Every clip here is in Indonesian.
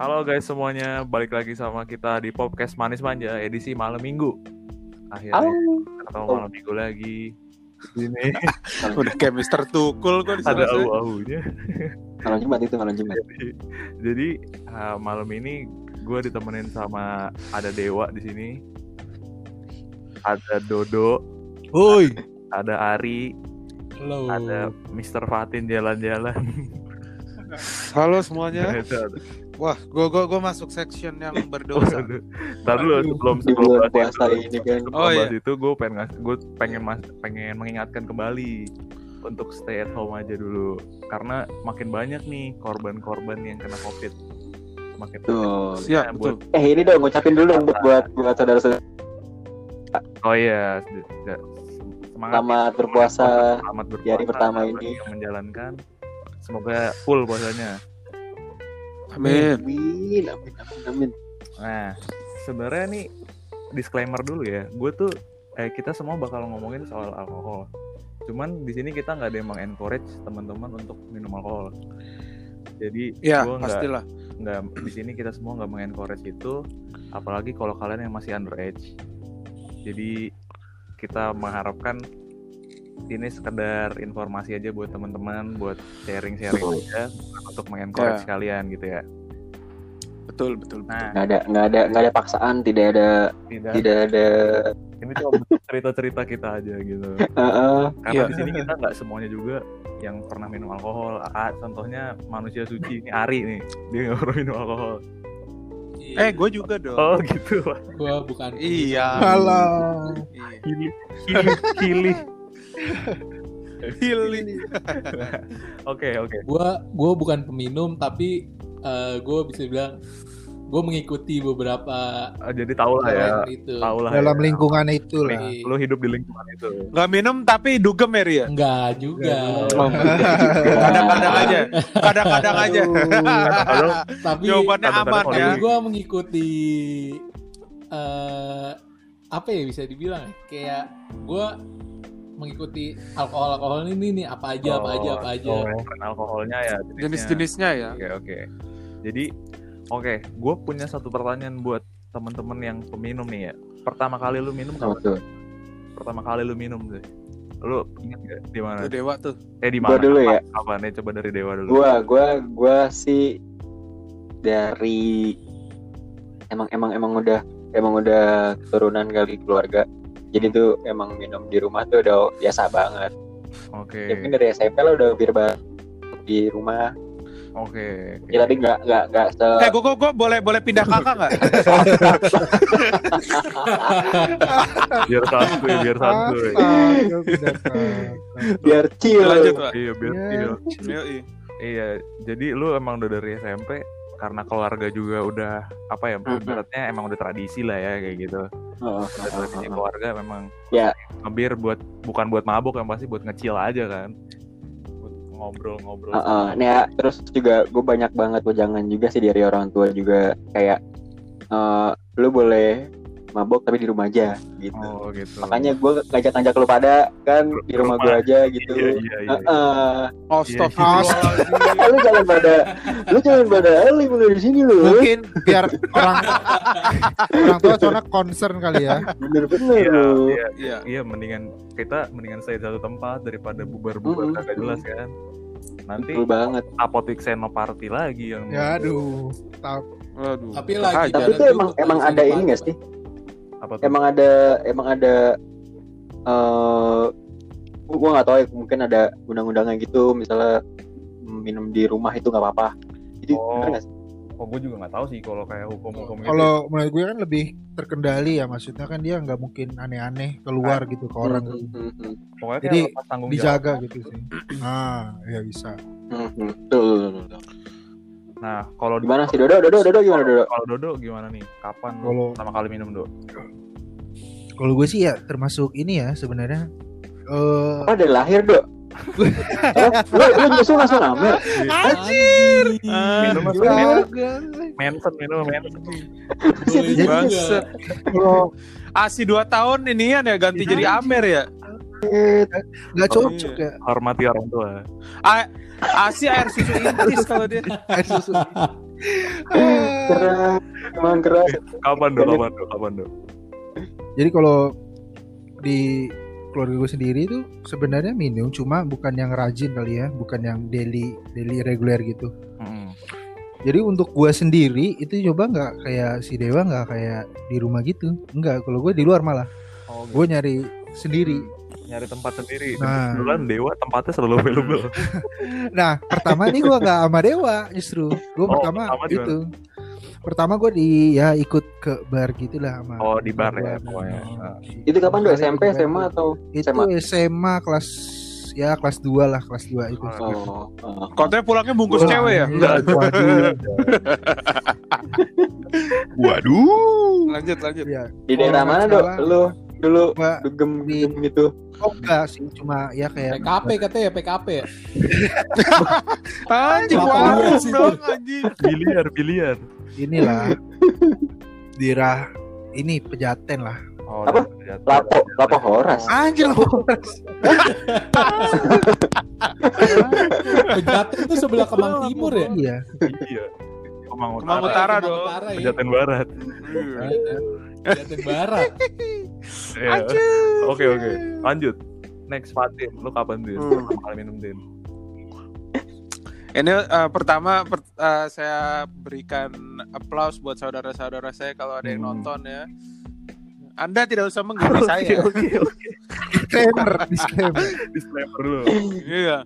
Halo guys semuanya, balik lagi sama kita di podcast Manis Manja edisi malam minggu. Akhirnya Halo. ketemu malam minggu lagi. Di Sini Udah kayak Mister Tukul kok di ada au-aunya. Malam Jumat itu malam Jumat. Jadi, jadi uh, malam ini gue ditemenin sama ada Dewa di sini. Ada Dodo, Woi. ada Ari, Halo. ada Mr. Fatin jalan-jalan. Halo semuanya. Wah, gua gua gua masuk section yang berdosa. Ntar dulu sebelum sebelum bahas itu, ini kan. sebelum Oh, iya. itu gue pengen ngas- gue pengen mas, pengen mengingatkan kembali untuk stay at home aja dulu karena makin banyak nih korban-korban yang kena covid makin Tuh. Siap, Nah, betul. buat- Eh ini dong ngucapin dulu dong buat buat buat saudara-saudara oh iya se- se- semangat selamat berpuasa. selamat berpuasa di hari pertama ini. yang menjalankan semoga full puasanya Amin. Amin, amin, amin, amin. Nah, sebenarnya nih disclaimer dulu ya. Gue tuh eh kita semua bakal ngomongin soal alkohol. Cuman di sini kita nggak ada yang encourage teman-teman untuk minum alkohol. Jadi Ya, gua nggak pastilah. nggak di sini kita semua nggak mengencourage itu, apalagi kalau kalian yang masih underage. Jadi kita mengharapkan ini sekedar informasi aja buat teman-teman, buat sharing-sharing Betul. aja, untuk mengencourage Ya. kalian gitu ya. Betul, betul. Nah, Nggak ada nggak ada nggak ada paksaan, tidak ada tidak tidak ada. ini cuma cerita-cerita kita aja gitu Heeh. karena Iya. di sini kita nggak semuanya juga yang pernah minum alkohol Ah, contohnya manusia suci ini Ari nih dia nggak pernah minum alkohol Eh, gue juga dong. oh gitu gua bukan Iya. Halo. Hili Hili Hili. oke oke gua gua bukan peminum tapi eh, gua bisa bilang gua mengikuti beberapa Ah, jadi tau lah ya itu. tau lah Dalam ya. lingkungan itu lah. Lu hidup di lingkungan itu Nggak minum tapi dugem ya, Ria? Enggak juga. Oh, Kadang-kadang aja. Kadang-kadang aja. Kadang-kadang tapi Jawabannya aman ya. gua mengikuti eh apa ya bisa dibilang ya? kayak gua mengikuti alkohol alkohol ini nih apa aja apa aja apa aja. oh, alkoholnya ya jenisnya. Jenis-jenisnya ya. Oke oke. Jadi oke, gue punya satu pertanyaan buat teman-teman yang peminum nih ya. Pertama kali lu minum Apa kapan? tuh? Pertama kali lu minum deh. Lu ingat gak di mana? Tuh dewa tuh. Eh di Gua mana? dulu ya. Apa nih coba dari Dewa dulu. Gua gua gua sih dari emang emang emang udah emang udah keturunan kali keluarga. Jadi tuh emang minum di rumah tuh udah biasa banget. Oke. Ya, mungkin dari SMP lah udah bir banget di rumah. Oke. oke. Ya tapi nggak nggak nggak se Eh, gue gue gue boleh boleh pindah kakak nggak? Biar santuy, biar santuy. Biar chill. Lanjut, Pak. Iya, biar Ya. iya. Yoi. Iya, jadi lu emang udah dari SMP karena keluarga juga udah apa ya, Mm-mm. ibaratnya emang udah tradisi lah ya kayak gitu. Udah heeh, tradisi heeh. keluarga memang Ya. ngebir buat bukan buat mabuk yang pasti buat ngecil aja kan. Buat ngobrol-ngobrol. Heeh. Nah, ya, terus juga gue banyak banget wejangan juga sih dari orang tua juga kayak eh lu boleh mabok tapi di rumah aja gitu. Oh gitu. Makanya gue ngajak-ngajak lu pada kan di rumah gue aja gitu. Iya iya iya. Heeh. Astagfirullahaladzim. lu jangan pada lu jangan pada Ali mulai di sini lu. Mungkin biar orang orang tua soalnya concern kali ya. Bener-bener Iya, lu. iya, Iya. iya mendingan kita mendingan stay di satu tempat daripada bubar-bubar Mm-mm. kagak jelas kan. Nanti Betul banget. apotik senoparty lagi yang Ya aduh. Tahu. Waduh. Tapi lagi Tapi itu emang emang ada ini gak Pak. sih? Apa tuh? Emang ada emang ada eh gua nggak tahu ya mungkin ada undang-undangnya gitu misalnya minum di rumah itu nggak apa-apa. Jadi Oh. nggak sih? Oh, gue juga nggak tahu sih kalau kayak hukum-hukum gitu. Kalau menurut gue kan lebih terkendali ya maksudnya kan dia nggak mungkin aneh-aneh keluar gitu ke orang Hmm, hmm, hmm, Pokoknya Jadi, dijaga jawab. gitu sih. Ah, ya bisa. hmm, hmm. Betul, betul, betul. Nah, kalau di- Gimana sih Dodo? Dodo, Dodo gimana Dodo? Kalau Dodo gimana nih? Kapan Kalau- pertama kali minum, Do? Kalau gue sih ya termasuk ini ya sebenarnya eh Oh dari lahir Dok? Hah? lu, lu nyusul langsung amer? Anjir. Minum Kagak. minum. Mensen minum. Boleh Jadi- kalau Asi 2 tahun ini ya ganti jadi Amer ya. nggak cocok ya Hormati orang tua. A- Asi air susu intis kalau dia. air susu. keras emang keras Kapan dong? Kapan dong? Kapan dong? Jadi kalau di keluarga gue sendiri tuh sebenarnya minum cuma bukan yang rajin kali ya, bukan yang daily daily reguler gitu. Mm-mm. Jadi untuk gue sendiri itu coba nggak kayak si Dewa nggak kayak di rumah gitu, enggak. Kalau gue di luar malah, Oh, gue nyari sendiri. Nyari tempat sendiri. Nah. Kebetulan Dewa tempatnya selalu available. Nah pertama nih gue nggak sama Dewa justru, gue Oh, pertama pertama itu. Pertama gue di ya ikut ke bar gitulah sama. Oh, di bar ya, gua. pokoknya. Nah, itu kapan tuh SMP SMA atau Itu SMA? SMA kelas ya kelas 2 lah kelas 2 itu. oh, oh. Katanya pulangnya bungkus Wah, cewek ya? Enggak, waduh. Waduh. Lanjut, lanjut. ya. di daerah mana dok lu dulu Gua dugem di- dugem gitu Oh enggak sih, cuma ya kayak PKP katanya ya PKP ya. Anjing, warung iya sih? dong, anjing. Biliar, biliar. inilah daerah ini pejaten lah. Oh, Apa? lapo lapo horas Anjir Pejaten itu sebelah Kemang Timur ya. Iya. Iya. Kemang Kemang Utara. Utara Kemang dong. Utara ya. Pejaten Barat. Pejaten Barat. Iya. Oke, oke. Lanjut. Next Fatin, lu kapan Din? Hmm. Kali minum Din? Ini eh, pertama per- eh, saya berikan aplaus buat saudara-saudara saya kalau ada yang Hmm. nonton ya. Anda tidak usah menggini saya. Oke, oke. Disclaimer, disclaimer. Disclaimer dulu. Iya.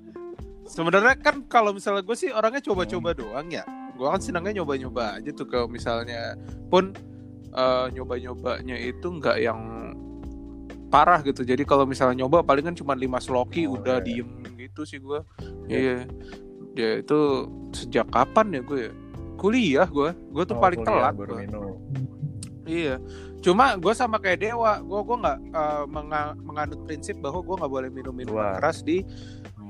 Sebenarnya kan kalau misalnya gue sih orangnya coba-coba doang ya. Gue kan senangnya nyoba-nyoba aja tuh kalau misalnya pun eh, nyoba-nyobanya itu nggak yang parah gitu. Jadi kalau misalnya nyoba paling kan cuma 5 sloki Oh, udah iya. diem gitu sih gue. Iya. Ya itu sejak kapan ya gue ya? Kuliah gue. Gue tuh Oh, paling telat. Iya. Cuma gue sama kayak Dewa, gue gue nggak menga- menganut prinsip bahwa gue nggak boleh minum minuman keras di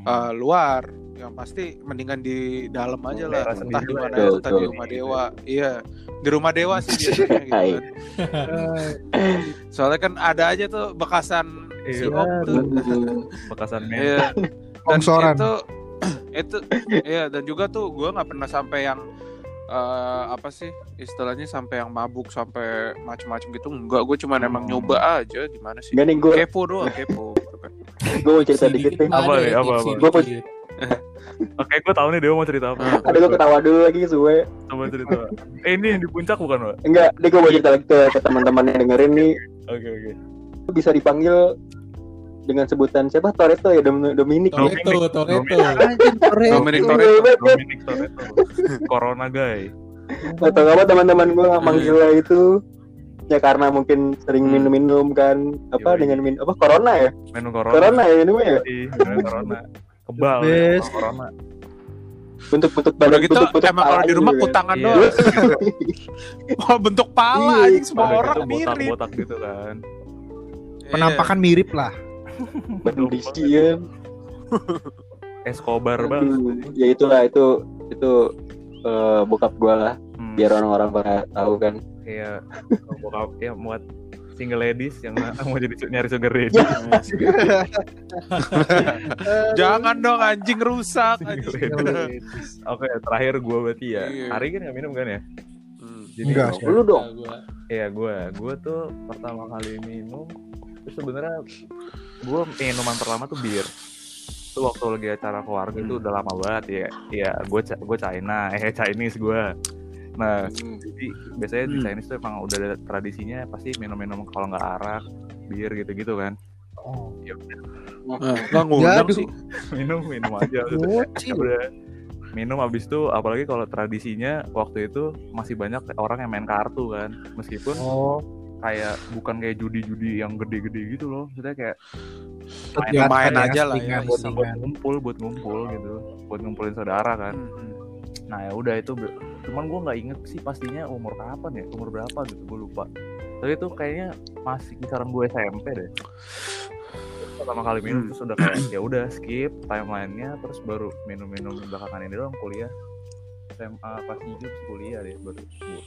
eh, luar. Yang pasti mendingan di dalam aja lah. Daerah Entah sendiri di mana ya. entah di rumah. Dewa. Iya, di rumah Dewa sih biasanya gitu kan. Soalnya kan ada aja tuh bekasan si Iya. Om tuh. Bekasan men. Iya. Dan Kongsoran. itu itu iya dan juga tuh gue nggak pernah sampai yang eh, apa sih istilahnya sampai yang mabuk sampai macem-macem gitu enggak gue cuma emang Hmm. nyoba aja gimana sih Gak nih gue kepo doang kepo gitu kan gue mau cerita dikit nih Apa nih, apa, apa? Gua pun- Oke, gue tahu nih Dewa mau cerita apa. ada gue ketawa dulu lagi suwe Coba cerita. Eh, ini yang di puncak bukan, Pak? enggak deh gue mau cerita lagi ke, ke teman-teman yang dengerin nih Oke, oke. bisa dipanggil dengan sebutan siapa Toretto ya Dom- Dominic Toretto, Toretto. Anjir, Toretto. Dominic Iya, Toretto. Dominic Toretto. Corona guy. atau apa teman-teman gue manggilnya itu ya karena mungkin sering Hmm. minum-minum kan apa Yoi. dengan min apa corona ya Minum corona. corona ya ini mah ya minum corona. Kebal ya, corona. bentuk-bentuk badan gitu bentuk-bentuk emang kalau di rumah juga. kutangan Iya. doang oh bentuk pala Iya, anjing semua orang gitu mirip botak-botak gitu kan. Penampakan mirip lah. Bandisian. Escobar banget. Ya itulah itu itu eh, bokap gue lah Hmm, biar orang-orang pada tahu kan Iya. Bokap ya buat single ladies yang mau jadi nyari sugar daddy. jangan dong anjing rusak anjing. Oke, terakhir gue berarti ya. Iya. Hari kan nggak minum kan ya? Hmm. Jadi Enggak lu dong Iya gue, gue tuh pertama kali minum itu sebenarnya gue minuman pertama tuh bir. Itu waktu lagi acara keluarga itu udah lama banget ya. Iya, gue gue China, eh Chinese gue. Nah, Hmm. jadi biasanya di Hmm. Chinese tuh emang udah ada tradisinya pasti minum-minum kalau nggak arak, bir gitu-gitu kan. Oh. Ya udah, Nah, nggak ngundang sih minum minum aja. gitu. Bocil. udah minum habis itu apalagi kalau tradisinya waktu itu masih banyak orang yang main kartu kan meskipun Oh. kayak bukan kayak judi-judi yang gede-gede gitu loh maksudnya kayak Ya, main aja lah ya, buat, ngumpul buat ngumpul gitu buat ngumpulin saudara kan Hmm. nah ya udah itu cuman gue nggak inget sih pastinya umur kapan ya umur berapa gitu gue lupa. Tapi itu kayaknya masih kisaran gue SMP deh. Pertama kali minum Hmm. terus udah kayak ya udah skip timelinenya terus baru minum-minum belakangan ini doang kuliah. SMA pas hidup kuliah deh baru.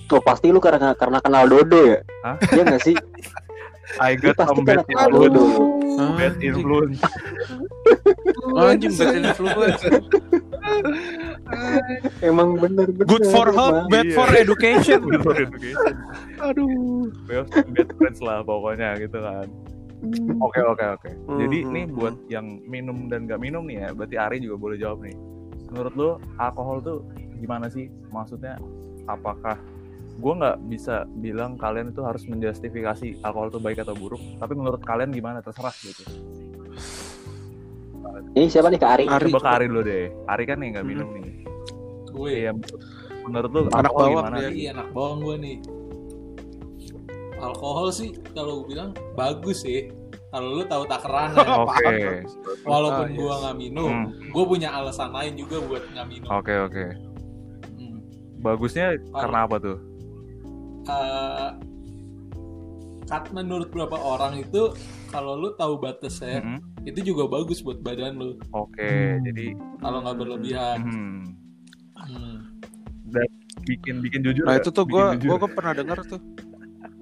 Oh pasti lu karena karena kenal Dodo ya? Hah? Iya nggak sih I got some bad influence bad influence anjing berarti influence Emang bener bener. Good for health, bad Iya. for education. Good for education. Aduh. Bad friends lah pokoknya gitu kan. Oke oke oke. Jadi Hmm, nih hmm, buat yang minum dan gak minum nih ya, berarti Ari juga boleh jawab nih. Menurut lo alkohol tuh gimana sih? Maksudnya apakah gue nggak bisa bilang kalian itu harus menjustifikasi alkohol itu baik atau buruk, tapi menurut kalian gimana terserah gitu. Ini siapa nih Kak Ari? Ari. Coba ke Ari dulu deh. Ari kan nih nggak Hmm. minum nih. Gue Iya. Menurut lu Anak alkohol bawang gimana? dia. Iya anak bawang gue nih. Alkohol sih kalau gue bilang bagus sih. Kalau lu tahu takarannya. Oke. Walaupun Ah, gue nggak minum, Hmm. gue punya alasan lain juga buat nggak minum. Oke oke. Hmm. Bagusnya karena apa tuh? Eh, kat menurut beberapa orang itu kalau lu tahu batasnya Mm-mm. itu juga bagus buat badan lu Oke, Hmm. jadi kalau nggak berlebihan. hmm, Hmm. bikin bikin jujur. Nah ya, itu tuh gue jujur. gue pernah dengar tuh.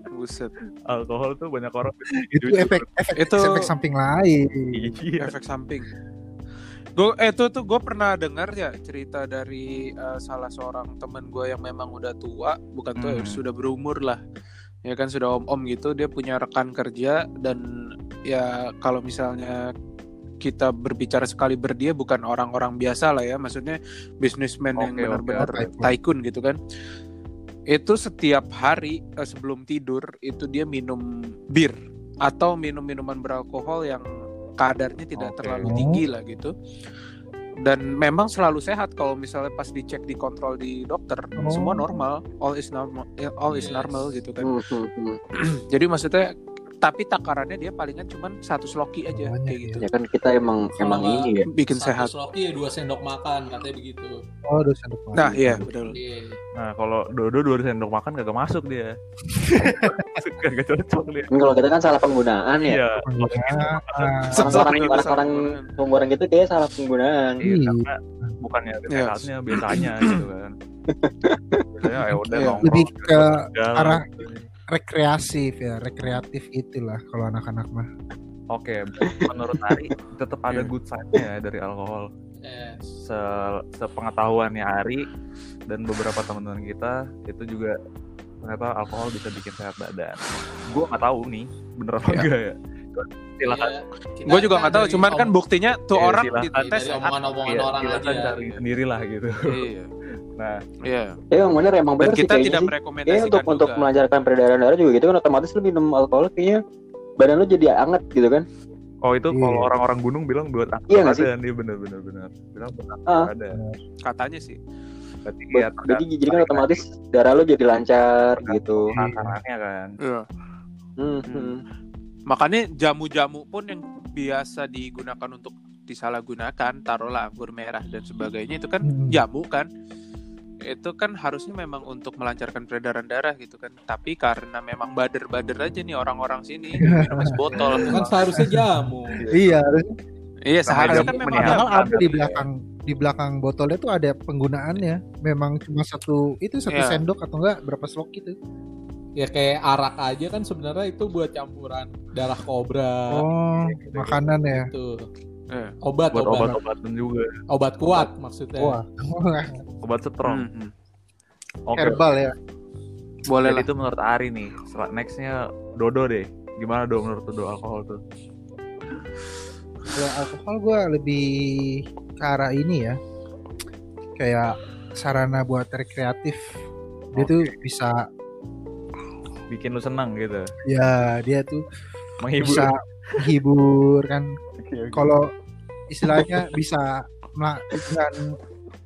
Buset. alkohol tuh banyak orang Itu jujur. efek efek Itu- efek samping lain. Iya. efek samping. Gue eh, itu tuh gue pernah dengar ya cerita dari eh, salah seorang temen gue yang memang udah tua, bukan tua ya, Hmm. sudah berumur lah, ya kan sudah om-om gitu. Dia punya rekan kerja dan ya kalau misalnya kita berbicara sekali berdia bukan orang-orang biasa lah ya, maksudnya bisnismen yang benar-benar oke. tycoon gitu kan. Itu setiap hari eh, sebelum tidur itu dia minum bir atau minum minuman beralkohol yang kadarnya tidak Oke. terlalu tinggi lah gitu. Dan memang selalu sehat kalau misalnya pas dicek dikontrol di dokter Oh. semua normal, all is normal, all is Yes. normal gitu kan. Hmm, hmm, hmm. Jadi maksudnya tapi takarannya dia palingan cuman satu sloki aja Banyak kayak ya. gitu. Ya kan kita emang Kalau emang ini ya. Bikin Satu sehat. sloki ya dua sendok makan katanya begitu. Oh, dosen depan. Nah, iya betul. Iya. Nah kalau Dodo dua sendok makan kagak masuk dia. kagak cocok dia. Kan kalau kita kan salah penggunaan ya. Iya. Penggunaan. Orang-orang Iya, orang-orang orang gitu kayak salah penggunaan. Iya, Iya. karena bukannya Yes. sehatnya biasanya gitu kan. Biasanya ya udah Iya. nongkrong, Lebih ke jalan. arah rekreatif ya, rekreatif itulah kalau anak-anak mah. Oke, menurut Ari tetap ada Iya. good side-nya ya dari alkohol. Yes. Se sepengetahuannya Ari dan beberapa teman-teman kita itu juga ternyata alkohol bisa bikin sehat badan. Gue nggak tahu nih bener apa Iya. enggak ya. Silakan. Iya, kita Gue juga nggak tahu, cuman kan buktinya tuh Iya, orang silakan. dites sehat. omongan-omongan Iya, orang aja. sendiri lah gitu. Iya. Nah, Iya. Ya emang bener emang Dan bener sih kita tidak sih. merekomendasikan Kayaknya untuk untuk melancarkan peredaran darah juga gitu kan otomatis lu minum alkohol kayaknya badan lu jadi anget gitu kan. oh itu Iya. kalau orang-orang gunung bilang buat angkat Iya nggak sih? badan, iya bener bener. Bilang buat angkat Ah. badan. katanya sih. Berarti ya jadi jadi kan otomatis darah lu jadi lancar gitu. takarannya kan. Iya. Hmm, hmm. Makanya jamu-jamu pun yang biasa digunakan untuk disalahgunakan, taruhlah anggur merah dan sebagainya itu kan Hmm. jamu kan. Itu kan harusnya memang untuk melancarkan peredaran darah gitu kan. Tapi karena memang bader-bader aja nih orang-orang sini minum es botol. Itu kan seharusnya jamu. Iya, Iya, seharusnya kan memang menyehatkan. padahal ada di belakang di belakang botolnya tuh ada penggunaannya. Memang cuma satu itu satu Iya. sendok atau enggak berapa slok gitu. Ya kayak arak aja kan sebenarnya itu buat campuran darah kobra Oh, makanan ya. Iya. Obat buat obat. obat-obatan juga, Obat kuat maksudnya. Wah, obat strong. Hmm, hmm. Oke. herbal ya. Boleh Jadi lah. itu menurut Ari nih. Nextnya Dodo deh. Gimana do menurut Dodo alkohol tuh? Kalau alkohol gue lebih ke arah ini ya. Kayak sarana buat rekreatif. Dia tuh bisa Bikin lu senang gitu. ya dia tuh Menghibur. bisa menghibur kan. Oke. Kalau istilahnya bisa dengan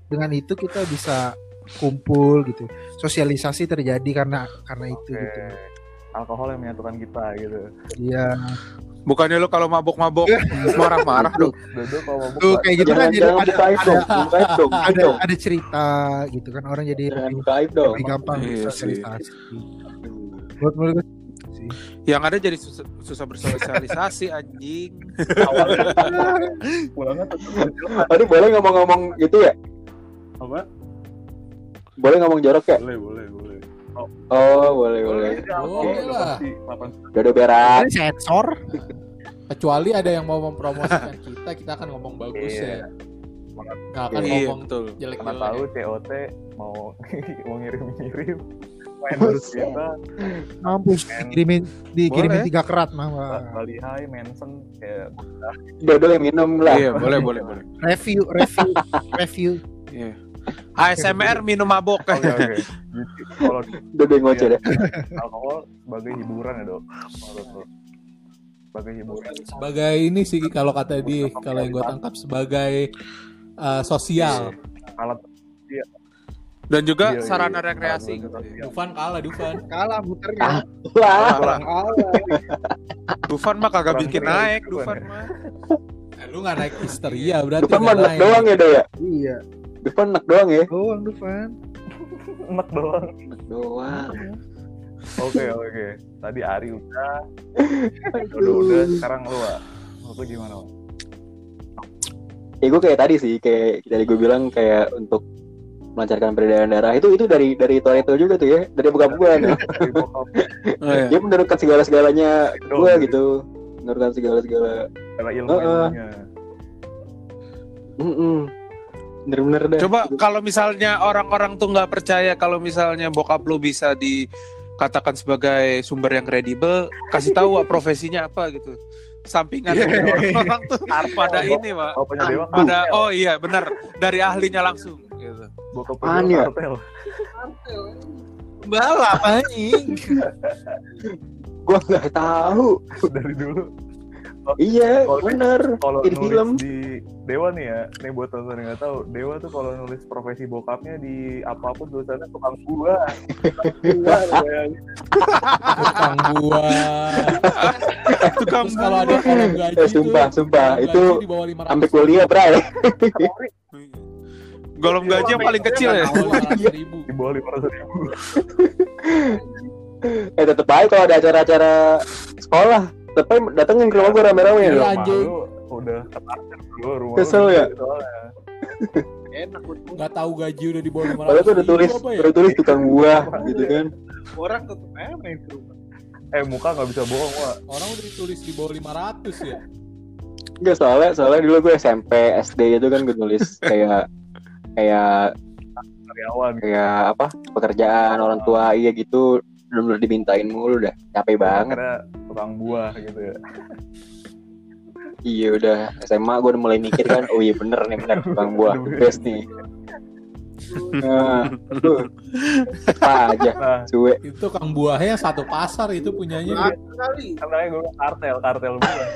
dengan itu kita bisa kumpul gitu. Sosialisasi terjadi karena karena itu Oke. gitu. Alkohol yang menyatukan kita gitu. Iya. Bukannya lu kalau mabok-mabok marah-marah mau Tuh kayak gitu kan jadi ada ada ada dong. ada cerita gitu kan orang jadi lebih, gampang Iya sosialisasi. Buat menurut sih. Yang ada jadi susah, susah bersosialisasi anjing. pulangnya Aduh boleh ngomong-ngomong gitu ya? apa? Boleh ngomong jorok ya? Boleh, boleh, boleh. Oh boleh boleh. Boleh udah lah. Dodo berak. Ini sensor. Kecuali ada yang mau mempromosikan kita, kita akan ngomong bagus Iya. ya. Nggak akan Iya, ngomong betul. jelek mana tahu COT mau mau ngirim-ngirim Mampus Men. dikirimin dikirimin Boleh. tiga kerat mah. Bali High, Manson kayak Dodo yang minum lah. Iya, boleh, boleh, boleh. Review review review. Iya. ASMR minum mabok. oke oke. Gitu. Kalau yang ngoceh deh. alkohol sebagai hiburan ya dok, sebagai hiburan. sebagai ini sih kalau kata dia kalau yang gue tangkap sebagai uh, sosial Alat Dan juga Iya, iya, sarana iya. rekreasi Sarana gitu. rekreasi. Dufan kalah Dufan Kalah muternya. Wah, Kalah. Dufan mah kagak Kurang bikin naik, Dufan Dufan ya. mah. Eh, lu nggak naik histeria berarti mah nek naik. doang ya, Do ya? Iya. Depan nek doang ya? Doang Dufan. enak doang. Nek doang. Oke oke. Tadi Ari udah, udah udah. Sekarang lu Wak. Lu gimana? Wak? Ya gue kayak tadi sih, kayak tadi gue bilang kayak untuk melancarkan peredaran darah. Itu itu dari dari Toretto juga tuh ya. Dari buka gue Dari bokap, Oh, iya. dia menurunkan segala segalanya gue gitu. Menurunkan segala segala ilmu Heeh. ilmunya. bener-bener dah. Coba kalau misalnya orang-orang tuh nggak percaya kalau misalnya bokap lu bisa dikatakan sebagai sumber yang kredibel, kasih tahu Wak, profesinya apa gitu. Sampingan orang-orang tuh pada ini, Pak. Oh Pada oh iya benar dari ahlinya langsung gitu. bokap Apaan punya ya? kartel. balap anjing gue nggak tahu Dari dulu. iya Kalau- bener Kalau nulis film. di Dewa nih ya, nih buat tonton yang nggak tahu, Dewa tuh kalau nulis profesi bokapnya di apa pun tulisannya tukang buah. Tukang buah, tukang buah kalau ada kolom gaji eh sumpah tuh, sumpah itu gaji di bawah 500 sampai kuliah bray Golong gaji yang paling kecil ya. awal 500 ribu di bawah lima ratus ribu. eh tetep aja kalau ada acara-acara sekolah tetep aja datengin ke rumah gue rame-rame Iya, loh Rumah anjing. udah ketakar dulu rumah Kesel ya? Enak nggak tahu gaji udah di bawah 500 padahal tuh udah tulis ya? udah tulis tukang buah gitu kan orang tetep aja main ke rumah. Eh muka nggak bisa bohong Wak. orang udah ditulis di bawah 500 ya Enggak soalnya soalnya dulu gue SMP SD itu kan gue tulis kayak kayak karyawan. kayak apa? Pekerjaan orang tua iya gitu. Belum dimintain mulu udah capek banget. Karena tukang buah gitu ya. iya udah. SMA gue udah mulai mikir kan oh iya bener nih bener tukang buah. Best nih. Nah, apa aja? Nah, cuek itu kang buahnya satu pasar itu punyanya. Kali. kan namanya gue kartel, kartel buah.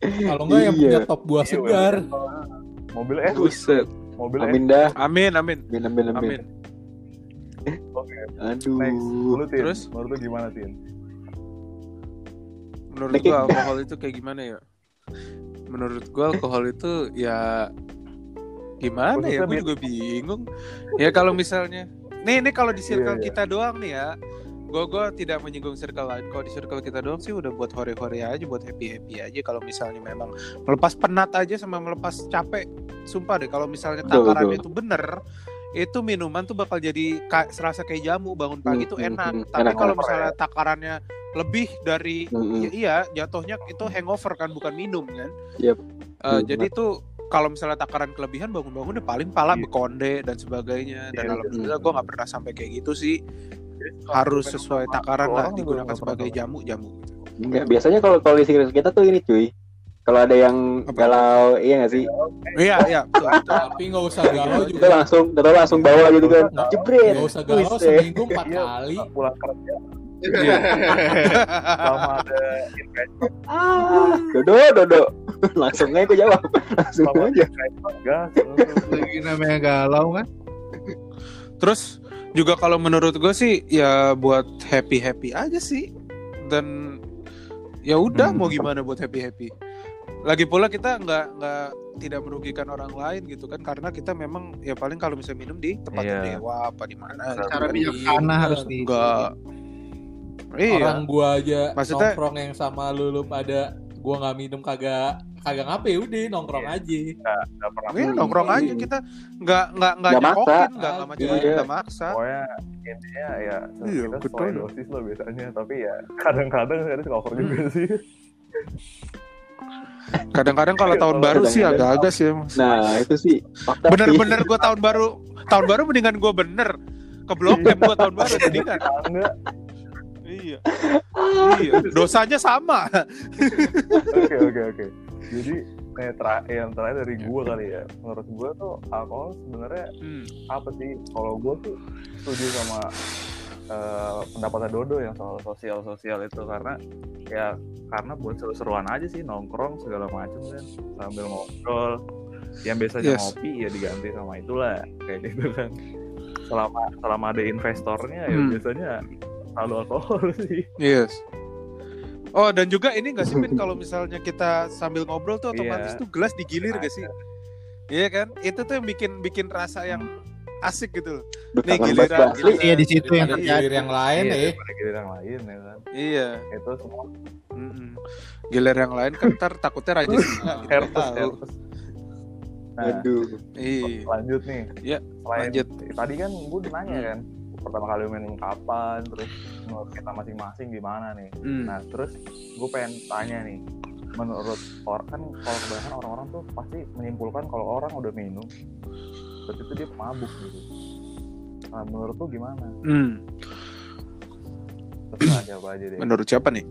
kalau enggak yang Iya. punya top buah Iya, segar. Mobil eh, Buset. Mobil amin dah Amin, amin. amin amin amin Amin. Oke, aduh next. Lu Tin, Terus? menurut lu gimana Tin? Menurut gua alkohol itu kayak gimana ya? Menurut gua alkohol itu ya gimana ya? Khususnya Gue juga bingung. Ya kalau misalnya, nih ini kalau di circle Iya, iya. kita doang nih ya, gue gue tidak menyinggung circle lain. Kalau di circle kita doang sih udah buat hore-hore aja, buat happy happy aja. Kalau misalnya memang melepas penat aja sama melepas capek, sumpah deh. Kalau misalnya betul. itu bener, itu minuman tuh bakal jadi ka- serasa kayak jamu bangun pagi Hmm, tuh hmm, enak. hmm. Tapi kalau misalnya takarannya lebih dari Mm-mm. Ya, iya, jatuhnya itu hangover kan bukan minum kan. Yep. Eh, Betul jadi itu kalau misalnya takaran kelebihan bangun-bangun udah paling pala Iya. bekonde dan sebagainya. Dan Iya, alhamdulillah betul. gue nggak pernah sampai kayak gitu sih. Harus sesuai takaran lah digunakan sebagai jamu jamu. Enggak, biasanya kalau kalau di kita tuh ini cuy kalau ada yang Apa? galau iya gak sih Iya iya tapi nggak usah galau kita juga langsung kita langsung bawa gitu kan jebret nggak usah galau seminggu empat Iya. kali Pulang kerja Iya. sama ada ah dodo dodo langsung aja gue jawab langsung sama aja gas. langsung. Lagi namanya galau kan. Terus juga kalau menurut gue sih ya buat happy happy aja sih. Dan ya udah Hmm. mau gimana buat happy happy. Lagi pula kita nggak nggak tidak merugikan orang lain gitu kan karena kita memang ya paling kalau misalnya minum di tempat Iya. dewa apa di mana Cara bijaksana harus di Enggak. Iya. orang gua aja Maksudnya- nongkrong yang sama lu lu pada gua nggak minum kagak kagak ngape ya udah nongkrong Iya. aja Nggak pernah. Iya, nongkrong aja kita nggak nggak nggak Nggak nyekokin, nggak nggak Iya. nggak maksa. Pokoknya intinya ya Iya, kita betul. sesuai dosis lah biasanya. Tapi ya kadang-kadang harus cover juga Hmm. sih. Kadang-kadang kalau tahun baru sih agak-agak sih. Nah itu sih. Bener-bener gue tahun baru tahun baru mendingan gue bener ke blok M gue tahun baru mendingan. Enggak. Iya. Iya. Dosanya sama. Oke oke oke. Jadi eh, tra- yang terakhir dari gue kali ya. Menurut gue tuh alkohol sebenarnya Hmm. apa sih? Kalau gue tuh setuju sama eh, pendapatnya Dodo yang soal sosial sosial itu karena ya karena buat seru-seruan aja sih nongkrong segala macam kan sambil ngobrol yang biasanya Yes. ngopi ya diganti sama itulah kayak gitu kan selama selama ada investornya ya Hmm. biasanya selalu alkohol sih Yes. Oh dan juga ini nggak sih Pin kalau misalnya kita sambil ngobrol tuh otomatis Iya. tuh gelas digilir gak sih? Iya kan? Itu tuh yang bikin bikin rasa yang asik gitu. loh. Nih, giliran- giliran- Iya di situ yang terjadi. gilir yang lain Iya, eh. giliran yang lain ya kan Iya. itu semua Mm-mm. Gilir yang lain kan ntar takutnya rajin. Nggak herpes tahu. herpes nah Aduh. Iya. lanjut nih Iya, lanjut. tadi kan gue nanya kan pertama kali minum kapan terus menurut kita masing-masing gimana nih Hmm. nah terus gue pengen tanya nih menurut orang kan kalau kebanyakan orang-orang tuh pasti menyimpulkan kalau orang udah minum berarti itu dia mabuk gitu nah, menurut lu gimana Hmm. aja deh Menurut siapa nih?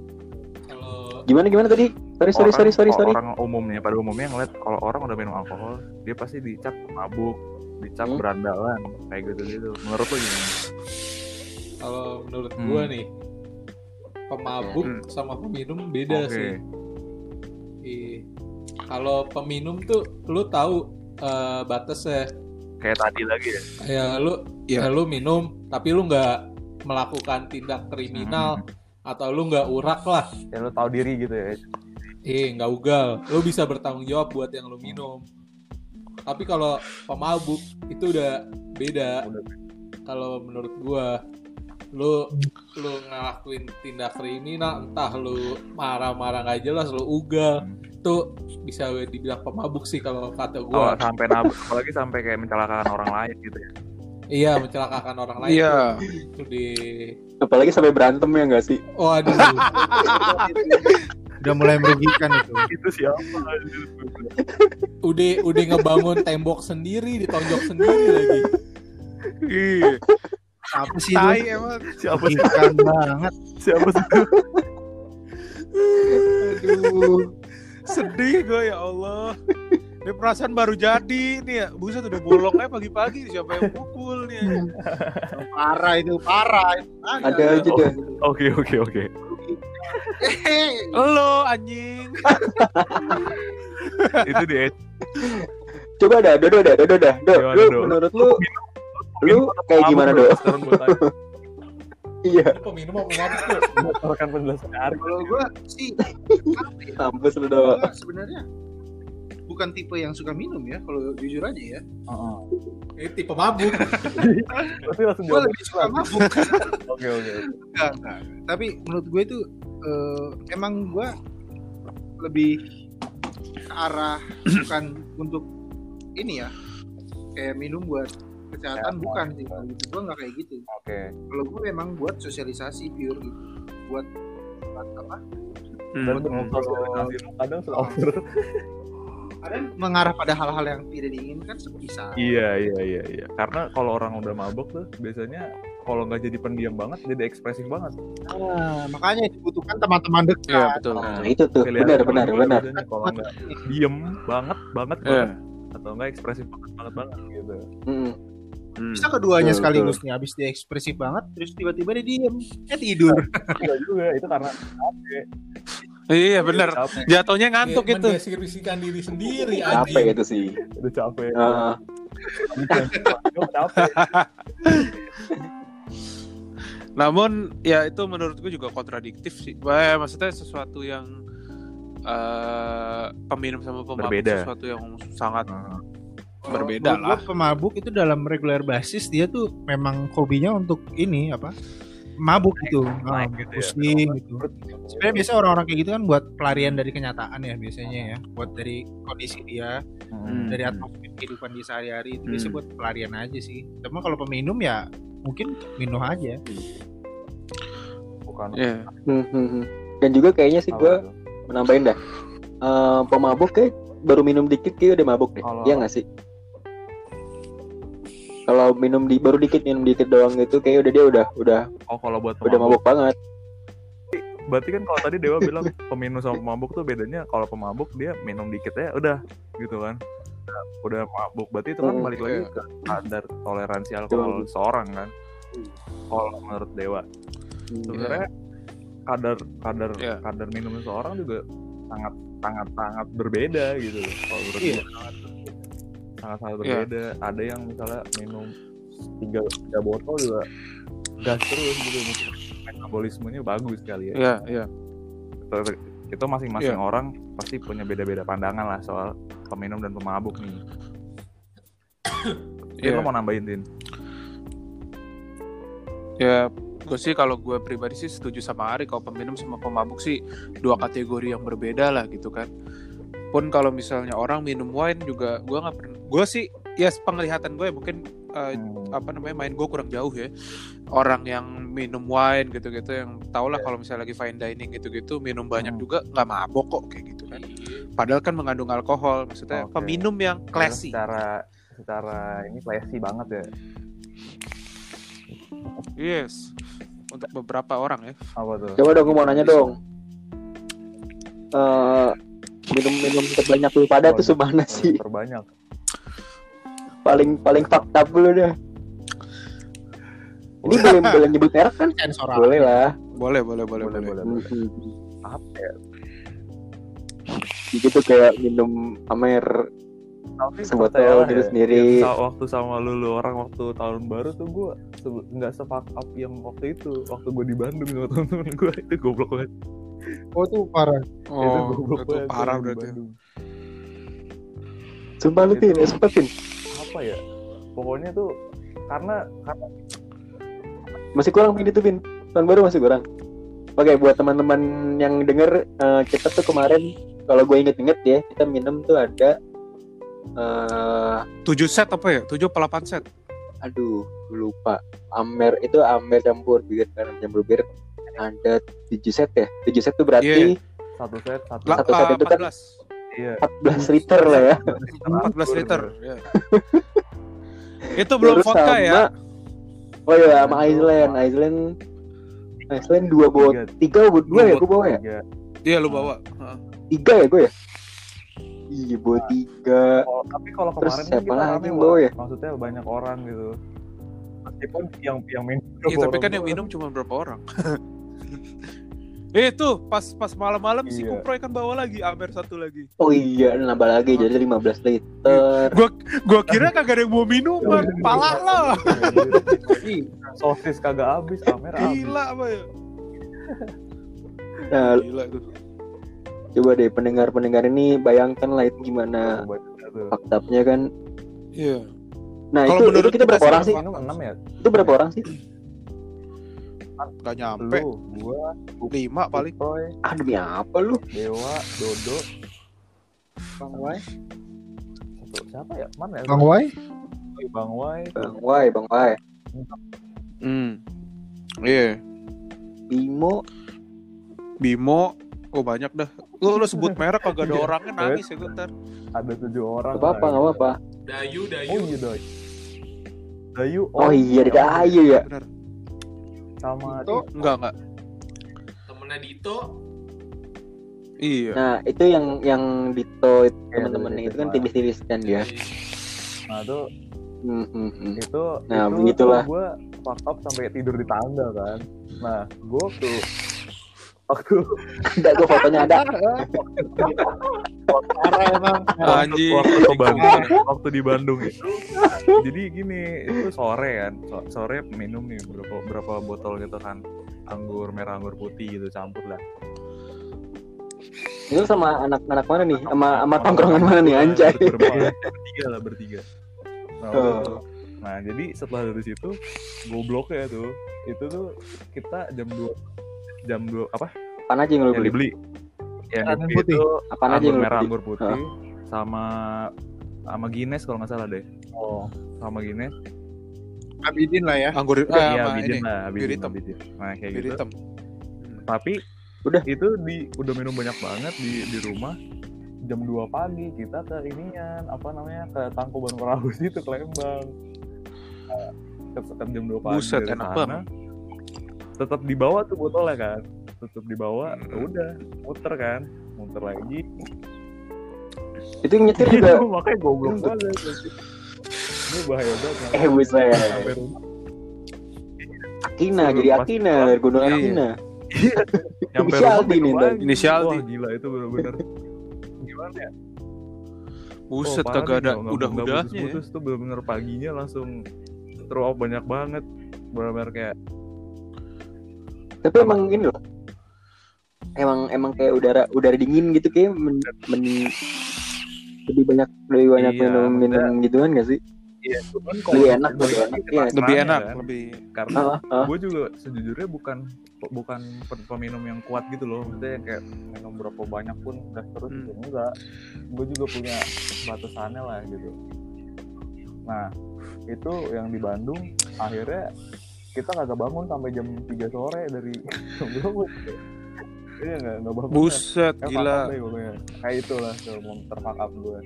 Kalau Gimana gimana tadi? Sorry sorry Orang- sorry sorry sorry. orang umumnya pada umumnya ngeliat kalau orang udah minum alkohol dia pasti dicap mabuk dicap Hmm. berandalan kayak gitu gitu menurut lu gimana kalau menurut Hmm. gua nih pemabuk Hmm. sama peminum beda Oke. sih. Ih. Kalau peminum tuh lu tahu eh, batasnya kayak tadi lagi ya kayak lu Iya. ya lu minum tapi lu nggak melakukan tindak kriminal atau lu nggak urak lah ya lu tahu diri gitu ya eh nggak ugal lu bisa bertanggung jawab buat yang lu minum tapi kalau pemabuk itu udah beda kalau menurut gua lu lu ngelakuin tindak kriminal entah lu marah-marah nggak jelas lu ugal itu bisa dibilang pemabuk sih kalau kata gua sampai nabuk apalagi sampai kayak mencelakakan orang lain gitu ya iya mencelakakan orang lain Iya. tuh. itu di Apalagi sampai berantem ya nggak sih? oh aduh Udah mulai merugikan itu. itu siapa udah udah ngebangun tembok sendiri ditonjok sendiri lagi Iya. Apa sih Tai itu? emang. siapa sih banget. siapa sih Aduh. Sedih gue ya Allah. Ini perasaan baru jadi nih ya. Buset udah bolong aja pagi-pagi siapa yang pukul nih. parah itu parah itu. Ada aja deh. oke oke oke Lo anjing. itu dia. Coba dah, Dodo dah, Dodo dah. Do, Gimana, lu Do? menurut lu lu kayak gimana, Do? Iya, peminum apa pemabuk tuh berdasarkan penjelasan kalau gue sih mampus lu, Do. Gua sebenarnya bukan tipe yang suka minum ya kalau jujur aja ya. Ini tipe mabuk. Gue lebih suka mabuk. Oke oke tapi menurut gue itu eh, emang gue lebih ke arah bukan untuk ini ya kayak minum buat kesehatan bukan sih. kalau gitu gue nggak kayak gitu. Oke. Kalau gue memang buat sosialisasi pure gitu. Buat buat apa? Hmm. lu kadang over kadang mengarah pada hal-hal yang tidak diinginkan seperti saat. Iya iya iya iya. Karena kalau orang udah mabuk tuh biasanya kalau nggak jadi pendiam banget jadi ekspresif banget Nah, makanya dibutuhkan teman-teman dekat Iya betul. Nah, itu tuh. Pilihan Benar, benar, benar. kalau nggak diem banget banget Iya. banget atau enggak ekspresif banget banget banget gitu Mm. Hmm. bisa keduanya Betul, sekaligus nih habis dia ekspresif banget terus tiba-tiba dia diem eh tidur Enggak juga itu karena Iya bener. capek Jatuhnya ngantuk Kayak itu. mendeskripsikan diri sendiri Capek anjing itu sih. udah capek Gua capek Namun ya itu menurutku juga kontradiktif sih. Wah, maksudnya sesuatu yang eh peminum sama pemabuk Berbeda. sesuatu yang sangat Nah, berbeda lah. pemabuk itu dalam regular basis dia tuh memang hobinya untuk ini apa mabuk gitu, Ah, naik gitu ya. pusing gitu. Sebenarnya biasa orang-orang kayak gitu kan buat pelarian dari kenyataan ya biasanya ya, buat dari kondisi dia, Hmm. dari atmosfer kehidupan di sehari-hari itu biasa Hmm. buat pelarian aja sih. Cuma kalau peminum ya mungkin minum aja. bukan Iya. hmm, hmm, hmm. Dan juga kayaknya sih gue menambahin dah. eh, pemabuk kayak baru minum dikit kayak udah mabuk deh. Kalau- Iya nggak sih? Kalau minum di baru dikit minum dikit doang gitu kayak udah dia udah udah oh kalau buat udah pemabuk mabuk banget. berarti kan kalau tadi Dewa bilang peminum sama pemabuk tuh bedanya kalau pemabuk dia minum dikit ya udah gitu kan Udah- udah mabuk berarti itu kan Hmm, balik lagi iya. ke kadar toleransi alkohol Betul. seorang kan kalau menurut Dewa sebenarnya kadar kadar Iya. kadar minum seseorang juga sangat sangat sangat berbeda gitu loh kalau menurut Iya. gua. sangat sangat Iya. berbeda ada yang misalnya minum tiga tiga botol juga gas terus gitu metabolismenya bagus kali ya Iya, iya. Ter- itu masing-masing Iya. orang pasti punya beda-beda pandangan lah soal peminum dan pemabuk nih. Tin, Iya. lo mau nambahin Tin? Ya, gue sih kalau gue pribadi sih setuju sama Ari kalau peminum sama pemabuk sih dua kategori yang berbeda lah gitu kan. Pun kalau misalnya orang minum wine juga gue nggak pernah. Gue sih ya penglihatan gue mungkin eh, Hmm. apa namanya main gue kurang jauh ya. Orang yang minum wine gitu-gitu yang tau lah kalau misalnya lagi fine dining gitu-gitu minum banyak Hmm. juga nggak mabok kok kayak gitu kan. Padahal kan mengandung alkohol, maksudnya Oke. peminum yang classy. Secara secara ini classy banget ya. Yes. Untuk beberapa orang ya. Apa tuh? Coba dong, gue mau nanya dong. Eh minum-minum terbanyak lu pada tuh semana sih? Terbanyak. Paling paling fakta dulu dah. Ini boleh boleh nyebut merek kan? Boleh lah. Boleh, boleh, boleh, Boleh, boleh. boleh. Apa ya? Jadi tuh kayak minum Amer Tapi Sebotol gitu ya, sendiri. sa- waktu sama lu, lu orang waktu tahun baru tuh gue nggak sepak up yang waktu itu waktu gue di Bandung sama temen-temen gue itu goblok banget oh tuh parah itu Oh, goblok itu banget parah berarti. Bandung. Sumpah lu Tin, Itu- eh, sumpah Tin. apa ya pokoknya tuh karena karena Masih kurang Pin itu Pin. Tahun baru masih kurang. Oke, buat teman-teman yang denger eh, kita tuh kemarin kalau gue inget-inget ya, kita minum tuh ada eh 7 set apa ya? 7 apa 8 set? aduh lupa Amer itu Amer campur bir kan campur bir ada 7 set ya 7 set tuh berarti satu set satu La, Satu set itu kan 14. iya 14 liter lah ya 14 liter. ya. Itu belum Terus vodka sama- ya? oh iya sama Iceland Iceland Iceland dua bot tiga bot dua ya gue bawa ya. Iya lu bawa. Heeh. tiga ya gue ya iya bawa tiga Kalau- tapi kalau Terus kemarin kan siapa kita lagi rame, yang bawa ya? maksudnya banyak orang gitu meskipun yang yang minum Iya, tapi kan yang minum cuma berapa orang? Eh tuh pas pas malam-malam si Iya. Kuproy kan bawa lagi Amer satu lagi. oh iya nambah lagi jadi 15 liter Gua kira kagak ada yang mau minuman, pala lo. Ih, sosis kagak habis amer habis Gila apa ya? Nah Gila tuh. coba deh pendengar-pendengar ini bayangkan lah itu gimana tuh. faktanya kan Iya. nah Kalau itu, menurut itu kita berapa sih orang sih enam ya itu berapa orang sih Gak nyampe lu gua lima paling. Roy ah demi apa lu Dewa Dodo Bang Wai. siapa ya mana ya bang Wai Bang Wai bang Wai bang Wai Hmm. Iya. Bimo Bimo Oh banyak dah Lu, lu sebut merek kagak ada orangnya nangis ya gue ntar ada tujuh orang Gak apa-apa, gak apa-apa. Dayu, oh Dayu. iya Doy Dayu Oh iya, ada Ayu ya. Bener sama Dito. Enggak enggak Temennya Dito. Iya Nah, itu yang yang Dito itu Iya, temen-temennya itu kan tipis-tipis kan dia. nah tuh Hmm, hmm, hmm. itu Nah, itu begitulah. gue fuck up sampai tidur di tangga kan nah gue waktu waktu Ada gue fotonya ada. Parah emang. Anjing waktu ke Bandung waktu di Bandung itu jadi gini itu sore kan so- sore minum nih berapa berapa botol gitu kan anggur merah anggur putih gitu campur lah Itu sama anak-anak mana nih? Sama sama tongkrongan mana nih anjay? Bertiga lah bertiga nah, Oh. nah jadi setelah dari situ goblok ya tuh itu tuh kita jam 2 jam 2 apa Apaan aja yang lu yang beli? dibeli yang Anggur dibeli putih. itu Apaan aja anggur yang lu merah anggur putih sama sama Guinness kalau nggak salah deh oh sama Guinness Abidin lah ya. Anggur Iya, ah, sama Abidin ini lah, Abidin. Abidin. Nah, kayak gitu. hitam Tapi Udah. itu di udah minum banyak banget di di rumah jam 2 pagi kita ke inian apa namanya ke Tangkuban Perahu itu ke Lembang Nah, jam 2 pagi Buset, enak sana, banget. Tetap dibawa tuh botolnya kan tetap dibawa Hmm. ya udah muter kan muter lagi Itu yang nyetir juga. makanya goblok banget ini bahaya banget Eh sampai rumah Akina jadi Akina dari Gunung Iya. Akina. nyampe Inisial rumah D nih. Inisial Wah, D. gila itu bener-bener gimana ya Buset Oh, kagak ada udah-udahnya ya. putus-putus tuh bener-bener paginya langsung throw up banyak banget bener-bener kayak Tapi emang gini loh. Emang emang kayak udara udara dingin gitu kayak men, men- lebih banyak lebih banyak Iya, minum minum gituan gak sih? iya cuman Lebih enak, lebih enak, iya. Lebih enak, kan. lebih karena Ah, ah. gue juga sejujurnya bukan bukan pe- peminum yang kuat gitu loh maksudnya yang kayak minum berapa banyak pun gas terus Hmm. gitu enggak gue juga punya batasannya lah gitu nah itu yang di Bandung akhirnya kita kagak bangun sampai jam 3 sore dari jam berapa iya nggak nggak bangun buset Kayak gila. kayak itulah sebelum terfuck up gue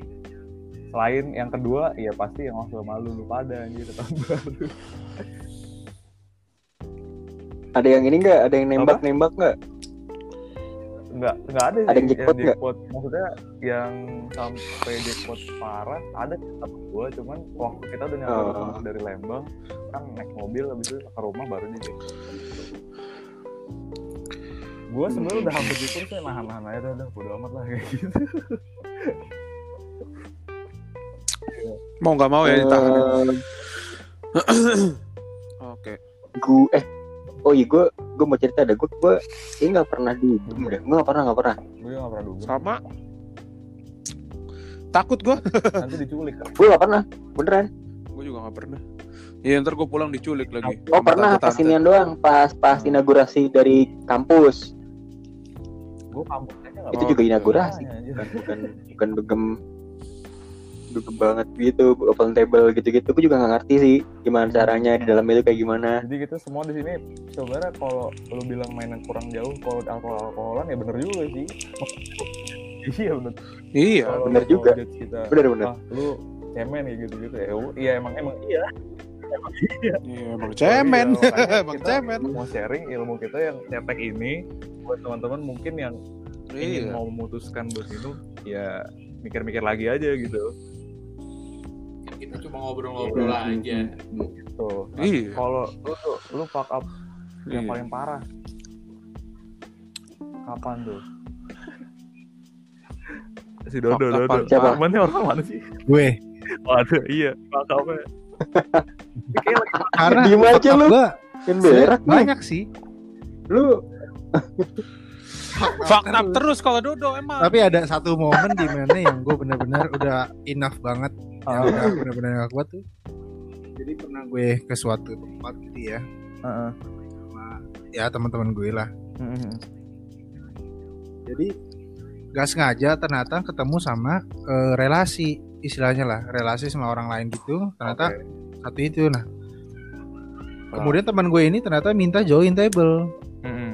selain yang kedua ya pasti yang waktu malu lu pada gitu tahun baru Ada yang ini enggak? Ada yang nembak-nembak enggak? nggak nggak ada Ada yang sih jackpot nggak? jackpot maksudnya yang sampai jackpot parah ada sih sama gue cuman waktu kita udah nyampe Oh. rumah dari Lembang kan naik mobil habis itu ke rumah baru di jackpot gue sebenarnya udah hampir gitu sih nahan-nahan aja udah udah bodo amat lah kayak gitu Mau nggak mau ya ditahan. Eh, Oke. gue eh oh iya gue gue mau cerita ada gue gue ini nggak pernah dugem deh. Gue nggak pernah nggak pernah. Gue nggak pernah dugem Sama. Takut gua. nanti diculik. Kan gue nggak pernah beneran. Gue juga nggak pernah. Ya ntar gue pulang diculik lagi. oh pernah pas inian doang pas pas inaugurasi dari kampus. Gue kampusnya nggak itu pernah juga inaugurasi. Nanya aja. bukan bukan bukan dugem dugem banget gitu open table gitu-gitu gue juga nggak ngerti sih gimana caranya di dalam itu kayak gimana jadi gitu semua di sini sebenarnya kalau lu bilang mainnya kurang jauh kalau alkohol alkoholan ya bener juga sih iya bener Iya. Kalau bener juga. kita bener bener ah lu cemen ya gitu gitu ya iya emang emang iya Iya emang cemen. Oh, iya, makanya Emang kita cemen. mau sharing ilmu kita yang cetek ini buat teman-teman mungkin yang ingin Iya. mau memutuskan buat minum ya mikir-mikir lagi aja gitu Kita cuma ngobrol-ngobrol Hmm, aja. gitu. Iya. kalau lu tuh lu fuck up yang Iya. paling parah? Kapan tuh? Si Dodo Dodo. Siapa? mana orang mana sih? Gue waduh iya kayak lagi karena diem aja lu. kan berak nih banyak sih. lu. Fuck up terus. kalau Dodo emang. Tapi ada satu momen di mana yang gue bener-bener udah enough banget, yang Ah. udah bener-bener gak kuat tuh. Jadi pernah gue ke suatu tempat gitu ya, Heeh. sama ya teman-teman gue lah. Mhm. Jadi gak sengaja ternyata ketemu sama eh, relasi istilahnya lah, relasi sama orang lain gitu. Ternyata Oke. satu itu nah. Kemudian teman gue ini ternyata minta join table, Mhm.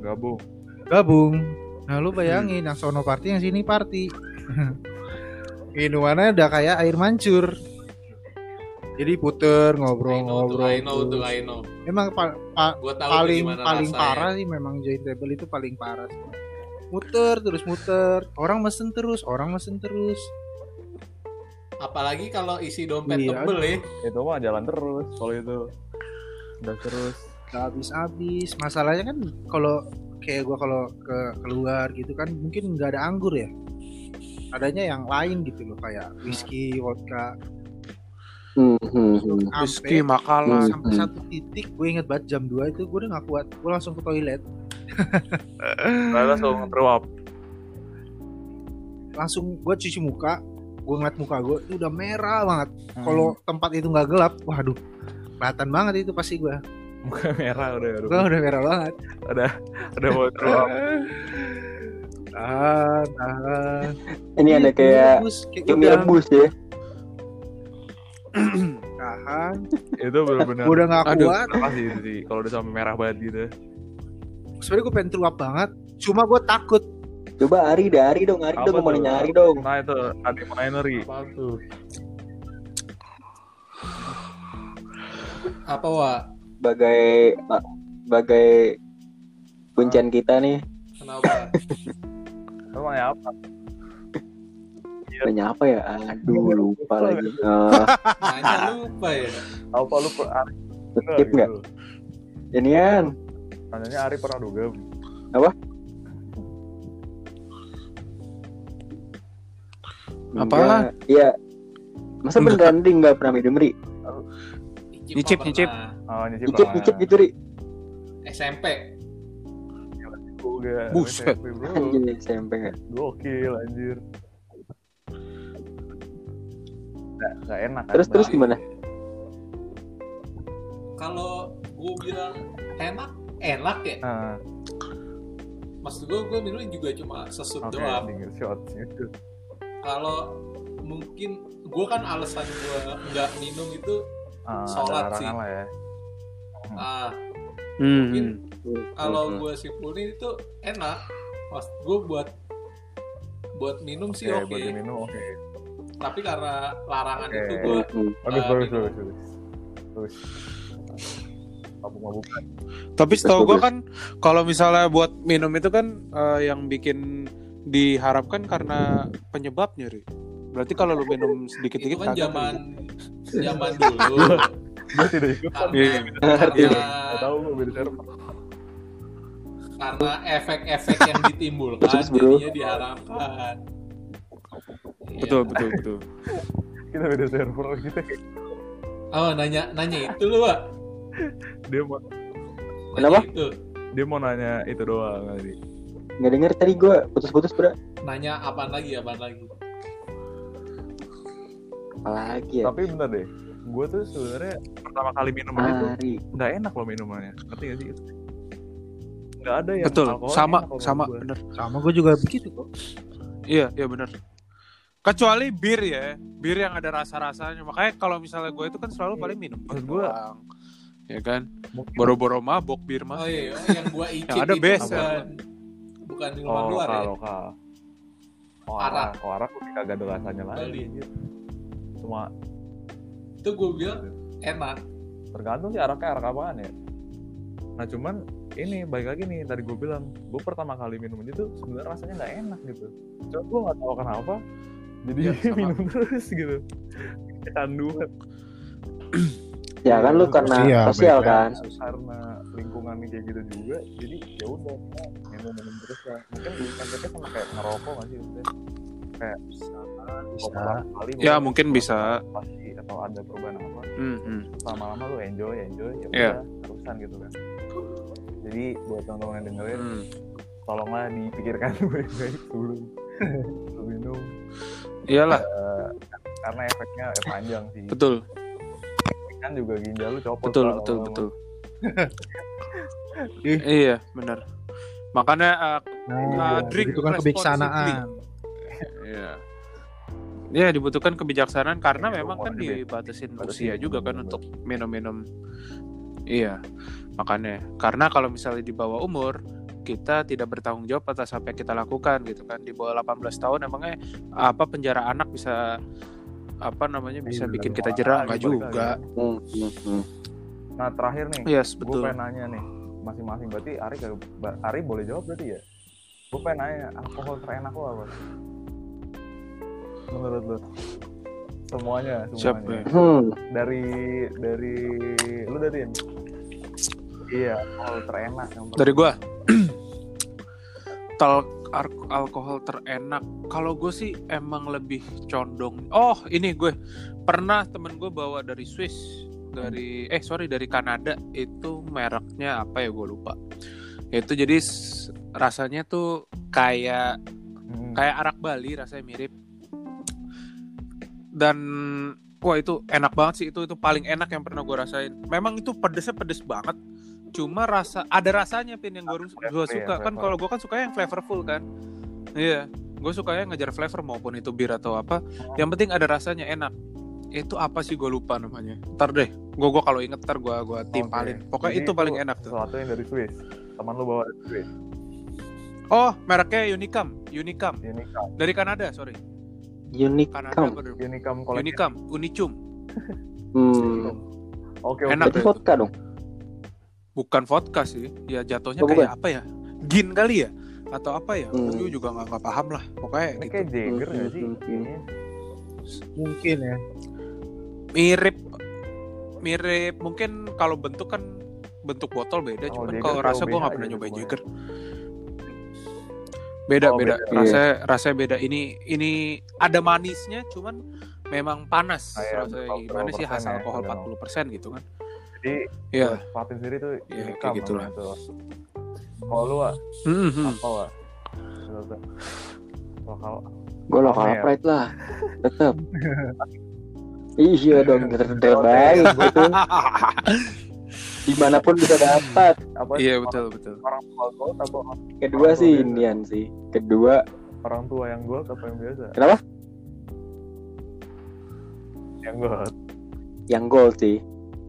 gabung gabung. Nah lu bayangin yang sono party yang sini party. Minumannya udah kayak air mancur. Jadi puter I know tuh, ngobrol-ngobrol. I know tuh, terus. I know. Emang pa- pa- Gue tahu paling paling rasanya. parah sih memang join table itu paling parah. sih. Muter terus muter, orang mesen terus, orang mesen terus. Apalagi kalau isi dompet Iya. tebel ya. itu mah jalan terus kalau itu udah terus habis-habis. Masalahnya kan kalau kayak gua kalau ke keluar gitu kan mungkin nggak ada anggur ya. Adanya yang lain gitu loh kayak whisky, vodka. hmm, hmm, hmm. Rizky Sampai sampai satu titik gue inget banget jam 2 itu gue udah gak kuat gue langsung ke toilet. Lalu langsung throw up. Langsung gue cuci muka gue ngeliat muka gue itu udah merah banget. Hmm. kalau tempat itu nggak gelap waduh kelihatan banget itu pasti gue muka merah udah udah gue udah merah banget. Udah udah mau throw up tahan tahan ini ada kayak cumi rebus ya tahan itu benar-benar udah nggak Aduh. kuat sih itu sih kalau udah sampai merah banget gitu sebenarnya gue pengen up banget cuma gue takut Coba Ari dah, Ari dong, Ari Apa dong, mau nyari dong. Nah itu ada Minori. Apa tuh? Apa wa? Bagai bagai kuncian kita nih. Kenapa? Emang ya apa? Nanya apa ya? Aduh, lupa lagi. Eh, Nanya lupa ya. Apa lu per Ari? skip nggak? gitu. Inian, Tanyanya Ari pernah dugem. Apa? Enggak. Iya. Masa beneran Ri nggak pernah minum Ri? Nyicip, nyicip. Oh, nyicip Icip, pernah. icip gitu Ri. SMP. Juga. Buset. SMP, bro. Anjir SMP? Gokil anjir. Nggak, nggak enak kan? Terus terus Bang? gimana? Kalau gue bilang enak, enak ya. Ah, Maksud gue, gue minum juga cuma sesup Oke, doang. Kalau mungkin gue kan alasan gue nggak minum itu ada Sholat sih. lah ya. ah Hmm. mungkin Hmm, kalau hmm. gue simpulin itu enak pas gue buat buat minum sih Oke, buat diminum oke. tapi karena larangan Oke. itu gue Bagus, Ah, bagus, minum. bagus, bagus. Bagus. Mabuk-mabukan. Tapi setahu gue kan kalau misalnya buat minum itu kan eh, yang bikin diharapkan karena penyebabnya, Ri. Berarti kalau lu minum itu sedikit-sedikit kan zaman zaman dulu Gue tidak ikut. karena Iya, karena, tahu gue. Karena efek-efek yang ditimbulkan Terus, bro. jadinya diharapkan Iya. Betul, betul, betul. Kita beda server kita. oh nanya nanya itu lu pak Dia mau Nanya Kenapa? itu dia mau nanya itu doang tadi. Nggak denger tadi gue putus-putus bro. nanya apaan lagi apaan lagi Apalagi ya? Tapi bentar deh. Gue tuh sebenarnya pertama kali minum itu nggak enak loh minumannya. Ngerti gak sih? Nggak ada yang Betul, alkohol sama, enak sama, gua. bener. sama gue juga begitu kok Iya, iya bener. Kecuali bir ya, bir yang ada rasa-rasanya. Makanya kalau misalnya gue itu kan selalu paling minum bir doang. Ya kan? Boro-boro mabok bir mah. oh iya yang icip Yang ada itu best, bukan bukan minuman oh, luar lokal, ya lokal. Oh, Arak. arak. Oh, arak udah kagak ada rasanya lagi. Cuma itu gue bilang enak tergantung sih araknya arak apaan ya. Nah cuman ini balik lagi nih tadi gue bilang gue pertama kali minum itu sebenarnya rasanya nggak enak gitu. Cuma gue nggak tahu kenapa jadi sama. minum terus gitu. Kecanduan Ya kan lu karena Iya, sosial kan. karena lingkungan kayak gitu juga jadi ya udah minum minum terus lah. Mungkin efeknya sama kayak ngerokok nggak sih? Maksudnya Kayak bisa pertama kali Ya, mungkin bisa. pasti atau ada perubahan apa Hmm, hmm. lama-lama lu enjoy enjoy ya Iya. udah terusan gitu kan jadi buat teman-teman yang dengerin Hmm. tolonglah dipikirkan baik-baik sebelum minum Iyalah, Eh, karena efeknya ya panjang sih betul, kan juga ginjal lu copot betul, betul, lama-lama. betul. iya, benar. Makanya uh, nah, drink itu kan kebijaksanaan Iya. Ya dibutuhkan kebijaksanaan karena Iya, memang kan dibatasin Batasin usia juga kan untuk minum-minum. Iya. Makanya karena kalau misalnya di bawah umur kita tidak bertanggung jawab atas apa yang kita lakukan gitu kan di bawah 18 tahun emangnya apa penjara anak bisa apa namanya bisa Iya, bikin kita jerah nggak juga. Hmm, hmm, hmm. nah terakhir nih Yes, gue betul. pengen nanya nih masing-masing berarti Ari Ari boleh jawab berarti ya gue pengen nanya alkohol terenak lo apa menurut lo semuanya Siap, semuanya. ya. Hmm, dari dari lu dari iya alkohol terenak yang Dari gua? Tal alkohol terenak. Kalau gue sih emang lebih condong. Oh ini gue. Pernah temen gue bawa dari Swiss dari eh sorry dari Kanada. Itu mereknya apa ya? Gue lupa. Itu jadi rasanya tuh kayak Hmm. kayak arak Bali rasanya mirip dan wah itu enak banget sih. Itu itu paling enak yang pernah gue rasain. Memang itu pedesnya pedes banget. Cuma rasa ada rasanya pin yang gue ya, suka. Kan flavor. kalau gue kan suka yang flavorful kan. Iya gue suka yang ngejar flavor maupun itu bir atau apa. Yang penting ada rasanya enak. Itu apa sih gue lupa namanya? Ntar deh gue gua kalau inget ntar gue gua timpalin. Oke. pokoknya Jadi itu paling enak tuh. sesuatu yang dari Swiss. Teman lu bawa dari Swiss. Oh, mereknya Unicam, Unicam. Unicam Dari Kanada, sorry. Kam. apa dulu? Unicam Unicam, Unicum. Hmm. oke Enak. Berarti vodka dong. Bukan vodka sih. Ya jatuhnya Oh, kayak apa ya? Gin kali ya? Atau apa ya? Hmm. Gue juga nggak paham lah. Pokoknya ini gitu. kayak Jagger sih Hmm, hmm, Kayaknya. Mungkin ya. mirip mirip mungkin kalau bentuk kan bentuk botol beda Kalau cuman kalau rasa gue nggak pernah nyobain. Jagger beda Oh, beda beda. rasanya rasanya beda ini ini ada manisnya cuman memang panas rasanya berapa gimana sih persen hasil ya, alkohol kadang. 40% gitu kan jadi ya Fatin sendiri tuh Iya, Unicam kayak gitu tuh. kalau lu ah, Hmm, hmm. apa tuh. lokal Gue lokal pride lah. Tetep. iya dong ter terbaik gitu. Di mana pun bisa dapat. apa iya orang- betul betul orang tua gold apa orang, Kedua Orang sih biasa. Indian sih. Kedua orang tua yang gold apa yang biasa Kenapa? yang gold yang gold sih.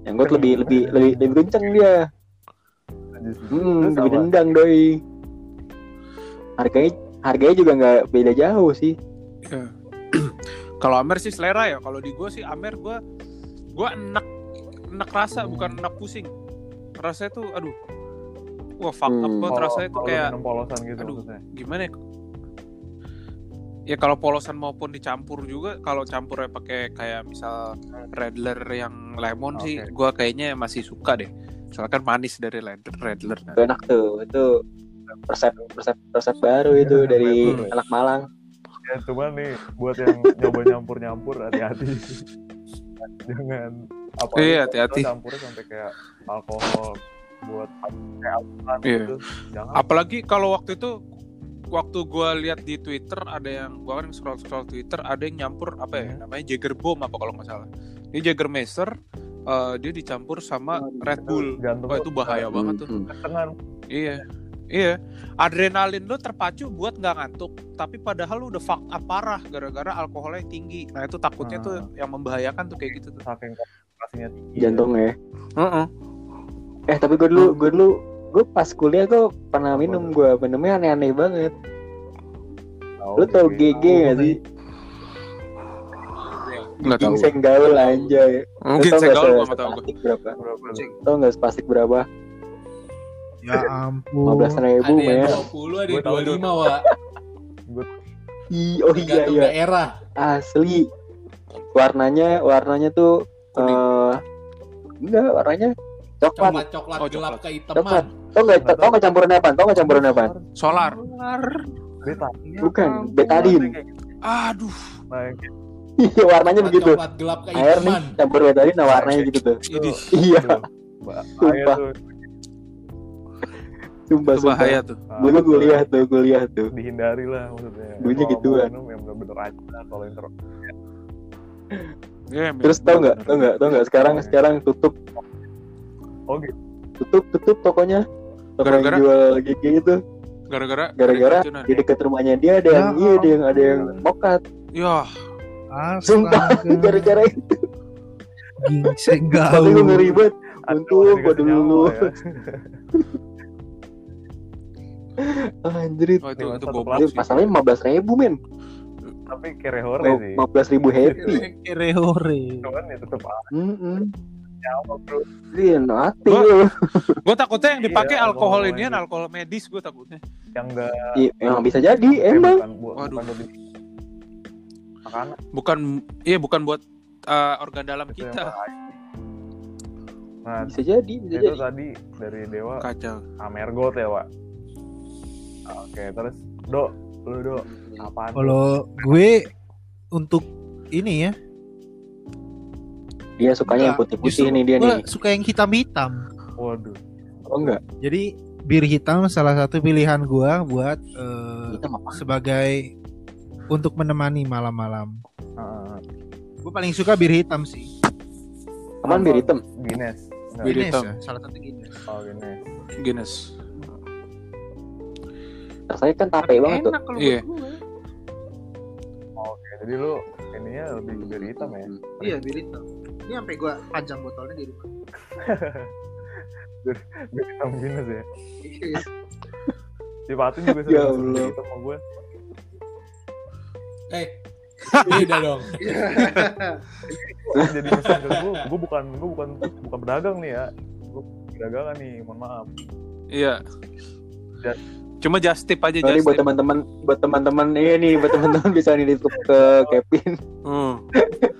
Yang gold lebih lebih lebih lebih kenceng dia. Terus Hmm, lebih dendang doi. Harganya harganya juga nggak beda jauh sih. Ya. kalau Amer sih selera ya kalau di gue sih Amer gue gue enak enak rasa bukan enak pusing rasanya tuh aduh wah fuck up Hmm. banget rasanya tuh kayak minum polosan gitu aduh. maksudnya gimana ya ya kalau polosan maupun dicampur juga kalau campurnya pakai kayak misal redler yang lemon sih Oke. gua kayaknya masih suka deh soalnya kan manis dari redler redler Itu enak tuh. Itu resep resep resep baru itu dari Betul. anak Malang. ya cuman nih buat yang nyoba nyampur nyampur hati-hati jangan apa Iya, hati-hati. campurnya sampai kayak alkohol buat kayak alkohol Iya. gitu jangan apalagi kalau waktu itu waktu gua lihat di Twitter ada yang gua kan scroll scroll Twitter ada yang nyampur apa ya Hmm. namanya Jager Bomb apa kalau nggak salah ini Jager Master eh, dia dicampur sama Red Bull wah itu bahaya banget tuh Hmm. ketengan Iya, iya. Adrenalin lo terpacu buat nggak ngantuk, tapi padahal lo udah fuck up parah gara-gara alkoholnya tinggi. Nah itu takutnya Ah. tuh yang membahayakan tuh kayak gitu tuh. saking konsentrasinya tinggi Jantungnya. Heeh. Eh tapi gue dulu gue dulu gue pas kuliah gue pernah minum gue minumnya aneh-aneh banget. Lu tau GG gak sih? Nggak tahu. Ginseng gaul anjay. Lu Mungkin tau gaul tahu gue. seplastik berapa? Tau nggak spastik berapa? Ya ampun. 15 ribu ada yang men. 20, ada Gua yang tahu, 25, Wak. Ih, oh iya iya daerah. asli. Warnanya warnanya tuh Kuning. eh enggak warnanya coklat. Coklat coklat Oh, gelap coklat. kehitaman. Coklat. Tau nggak tau nggak campurannya apa? Tau nggak campurannya apa? Solar. beta Bukan betadin. Aduh. nah yang Iya warnanya Coklat begitu. Coklat gelap Air nih campur betadin nah warnanya gitu tuh. Iya, Aduh, Sumpah. bahaya tuh sumpah itu bahaya tuh. Dulu kuliah tuh, kuliah tuh. dihindari lah maksudnya Kalau gituan. yang bener-bener aja kalau inter Iya, Terus tau nggak, tau nggak, tau nggak sekarang iya. sekarang tutup, oh gitu tutup, tutup tokonya. Toko yang Gara-gara? jual GG itu, Gara-gara gara-gara di dekat rumahnya dia ada yang Ya iya, ada yang ada yang mokat. Ya, Sumpah, gara-gara itu. Ginseng Tapi gue gaul. ngeri banget. Untung dikasih dulu. ya. Anjrit. oh, itu Lima itu goblok masalahnya 15 ribu men. Tapi kere hore Oh, sih 15 ribu happy. Kere-hore. cuman ya tetep Hmm, nyawa bro Iya, mati Gua- takutnya yang dipakai Iya, alkohol alkohol ini kan alkohol medis gue takutnya. yang enggak Iya, emang bisa jadi, emang. bukan, bu- Waduh. bukan makanan Bukan iya bukan buat uh, organ dalam itu kita. nah Bisa jadi, bisa itu jadi. tadi dari dewa Kacau. Amergot ya Wak oke terus do lu do apaan? Kalau gue untuk ini ya, Dia sukanya yang putih-putih nih dia gue nih. suka yang hitam-hitam. waduh Oh enggak? Jadi bir hitam salah satu pilihan gue buat eh, apa? sebagai untuk menemani malam-malam. Ah, Gue paling suka bir hitam sih. Aman bir hitam. Guinness Enggak. Bir Guinness hitam. ya, salah satu Guinness. oh Guinness Guinness. Rasanya kan tape banget tuh. Enak kalau Iya. gue. Jadi lu ininya lebih ke bir hitam ya Iya bir hitam. Ini sampai gue panjang botolnya di rumah. bir hitam Guinness ya si Patin juga Ya sering Allah. gitu sama gue Eh, beda dong. jadi nyusahin ke gue gue bukan gue bukan bukan pedagang nih ya gue pedagangan nih mohon maaf Iya. Ja- Cuma just tip aja Sorry just buat teman-teman, buat teman-teman ini nih, buat teman-teman bisa nitip ke Kevin. Hmm,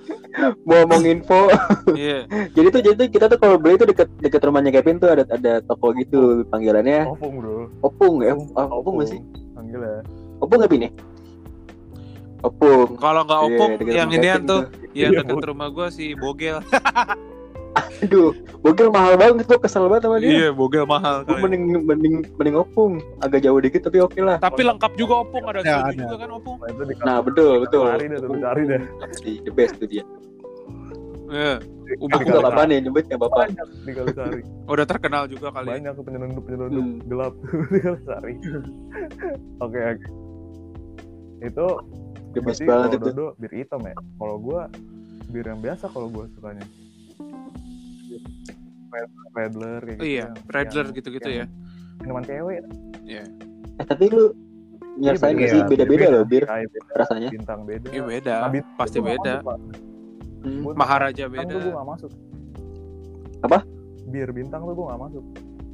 Mau ngomong info. Iya. jadi tuh jadi tuh kita tuh kalau beli tuh deket deket rumahnya Kevin tuh ada ada toko gitu panggilannya opung bro Opung ya, Ah, Opung sih? panggil ya Opung Pin ya? Opung. Kalau nggak Iya, opung deket yang inian Kevin tuh, yang Iya, dekat Bu. rumah gua si Bogel. Aduh, bogel mahal banget tuh kesel banget sama dia. Iya, Bogel mahal kali. mending mending mending opung agak jauh dikit tapi oke lah. Tapi lengkap juga opung ada Ada, soju ada. juga kan opung. nah itu Nah betul betul. cari deh tuh cari deh Pasti the best tuh dia. Iya. Aku Ubuk nggak apa-apa nih nyebut nggak apa-apa. banyak di Kalisari Udah terkenal juga kali. banyak tuh penyelundup penyelundup Hmm. gelap di Kalisari oke oke itu The best berarti banget itu. Dodo bir hitam ya kalau gua bir yang biasa kalau gua sukanya Redler kayak gitu Iya, yang- Redler yang- gitu-gitu ya. minuman cewek Iya. Eh tapi lu nyersain Iya, nggak sih beda. beda-beda loh bir rasanya. bintang beda Iya beda. Nah, bintang Pasti beda. masuk. Hmm. Maharaja bintang beda. tuh gua gak masuk Apa? bir bintang tuh gua gak masuk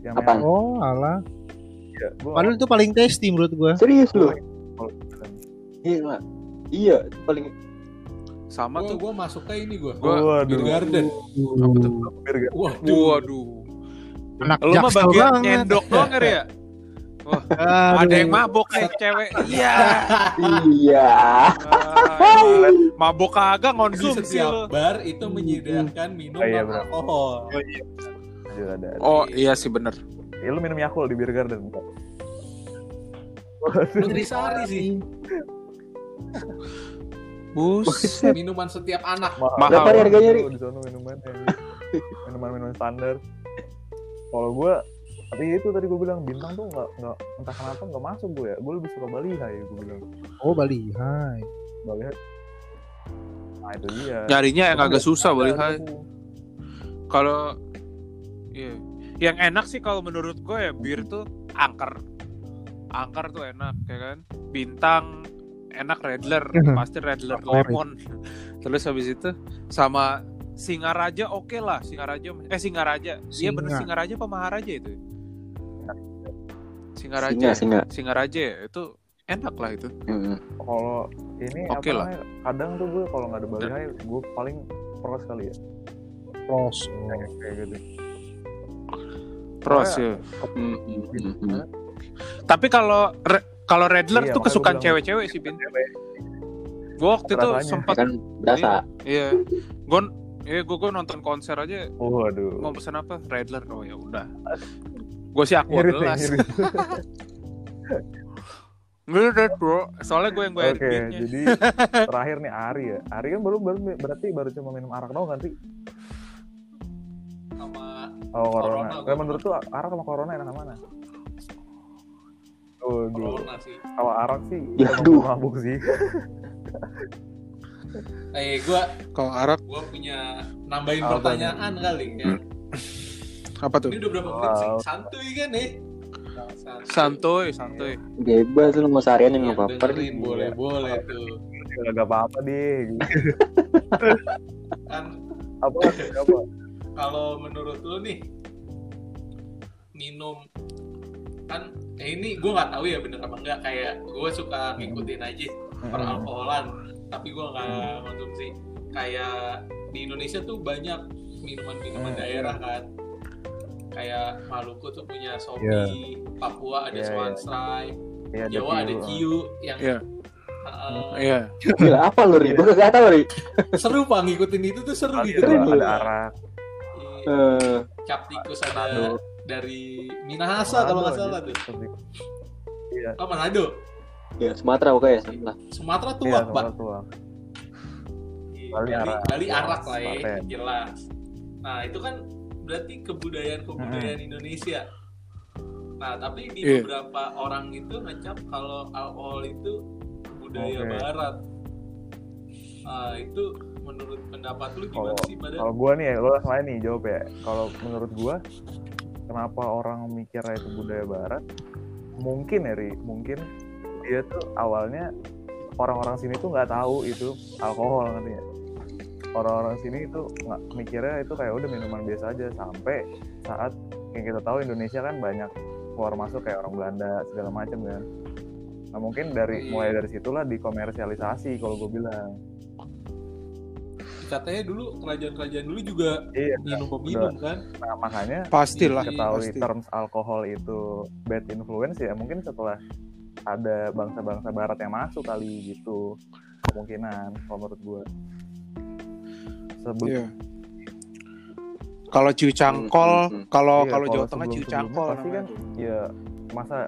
yang merah. Oh, alah. Gua Padahal itu paling tasty menurut gua. Serius lu? Iya, iya paling Sama Gue tuh gua masuk ke ini gue. Gua- Waduh. Beer Garden. apa tuh? bir gak Waduh. Waduh. Anak Lu mah bagian banget. nyendok doang ya? Aduh. Ada yang mabok nih cewek. Iya. iya. Mabok kagak setiap lu. bar itu menyediakan minum Oh, iya, alkohol. Jujur ada, ada. Oh iya sih bener. Ya, lu minum Yakult di Beer Garden? Nutrisari sih. Buset. Minuman setiap anak. Mahal. Berapa nih harganya, Ri? Di sana minumannya. Minuman-minuman standar. Kalau gue tapi itu tadi gue bilang bintang tuh nggak nggak entah kenapa nggak masuk gue ya gue lebih suka Bali High gue bilang Oh, Bali. Hai. Bali High nah itu dia Nyarinya yang agak susah tuh. Kalau iya. Yang enak sih kalau menurut gue ya bir tuh angker. Angker tuh enak ya kan. Bintang enak Redler, pasti Redler lemon. Terus habis itu sama Singaraja oke lah, Singaraja eh Singaraja. Iya bener Singa. Singaraja apa Maharaja itu? Singa, Singaraja. singa. Singaraja ya, itu enak lah itu. Hmm. kalau ini Oke apa lah. kadang tuh gue kalau nggak ada Bali High gue paling pros kali ya Pros. kayak kayak gitu Pros ya. Hmm, hmm. Tapi kalau Re- kalau Redler Iya, tuh kesukaan cewek-cewek sih, Bin. Gue waktu itu sempat kan berasa Iya. Gue Iya, gue gue nonton konser aja waduh mau pesan apa? Redler. Oh ya udah. Gue sih aku gelas. ngirit. Ngirit bro. Soalnya gue yang gue Oke, beatnya. jadi terakhir nih Ari ya. Ari kan baru baru berarti baru cuma minum arak doang kan, Ri? Sama Oh, corona. Corona, Nah, menurut tuh arak sama corona enak mana? Oh, corona sih. Kalau arak sih Ya, aduh. mabuk sih. Eh, gua Kalau arak gua punya nambahin Apa pertanyaan kali ya. apa tuh? Ini udah berapa menit sih? Santuy kan nih? Santuy, santuy. bebas lu mau seharian yang Yang nggak apa-apa boleh boleh tuh. Gak apa-apa deh. Kan Apa? Apa? kalau menurut lu nih minum kan eh ini gue nggak tahu ya bener apa enggak kayak gue suka ngikutin aja peralkoholan tapi gue nggak konsumsi kayak di Indonesia tuh banyak minuman-minuman Hmm. daerah kan kayak Maluku tuh punya Sopi, Iya. Papua ada Iya, Swan iya. Stripe, Iya, Jawa ada Ciu. Yang Iya. uh, Iya. Gila, apa lu ri gue gak tau ri seru pak ngikutin itu tuh seru ngikutin ada, ada arak. Iya. Eh, Cap tikus ada. Dari Minahasa kalau nggak salah tuh. Iya. Oh Manado. ya Sumatera pokoknya Sumatera. Sumatera tuh Iya, Pak. sama tua. Iya, Bali Bali, arak. Bali arak lah ya, jelas. Nah, itu kan berarti kebudayaan-kebudayaan Indonesia. Nah, tapi di Iya. beberapa orang itu ngecap kalau alkohol itu budaya Oke. barat. Nah, itu menurut pendapat lu gimana Kalau- sih pada Kalau gua nih ya, lo langsung aja nih jawab ya. Kalau menurut gua, kenapa orang mikirnya itu budaya barat? mungkin ya Ri, mungkin dia tuh awalnya orang-orang sini tuh nggak tahu itu alkohol ngerti nggak? orang-orang sini itu nggak mikirnya itu kayak udah minuman biasa aja sampai saat yang kita tahu Indonesia kan banyak keluar masuk kayak orang Belanda segala macam kan nah mungkin dari mulai dari situlah dikomersialisasi kalau gue bilang katanya dulu kerajaan-kerajaan dulu juga iya minum peminum kan nah makanya Pastilah. ketahui pasti. terms alkohol itu bad influence ya mungkin setelah ada bangsa-bangsa barat yang masuk kali gitu kemungkinan kalau menurut gue sebelum Iya. Kalau ciu cangkol, Hmm, hmm, hmm. kalau Iya, kalau Jawa kalau Tengah ciu sebelum-sebelumnya cangkol pasti kan ya masa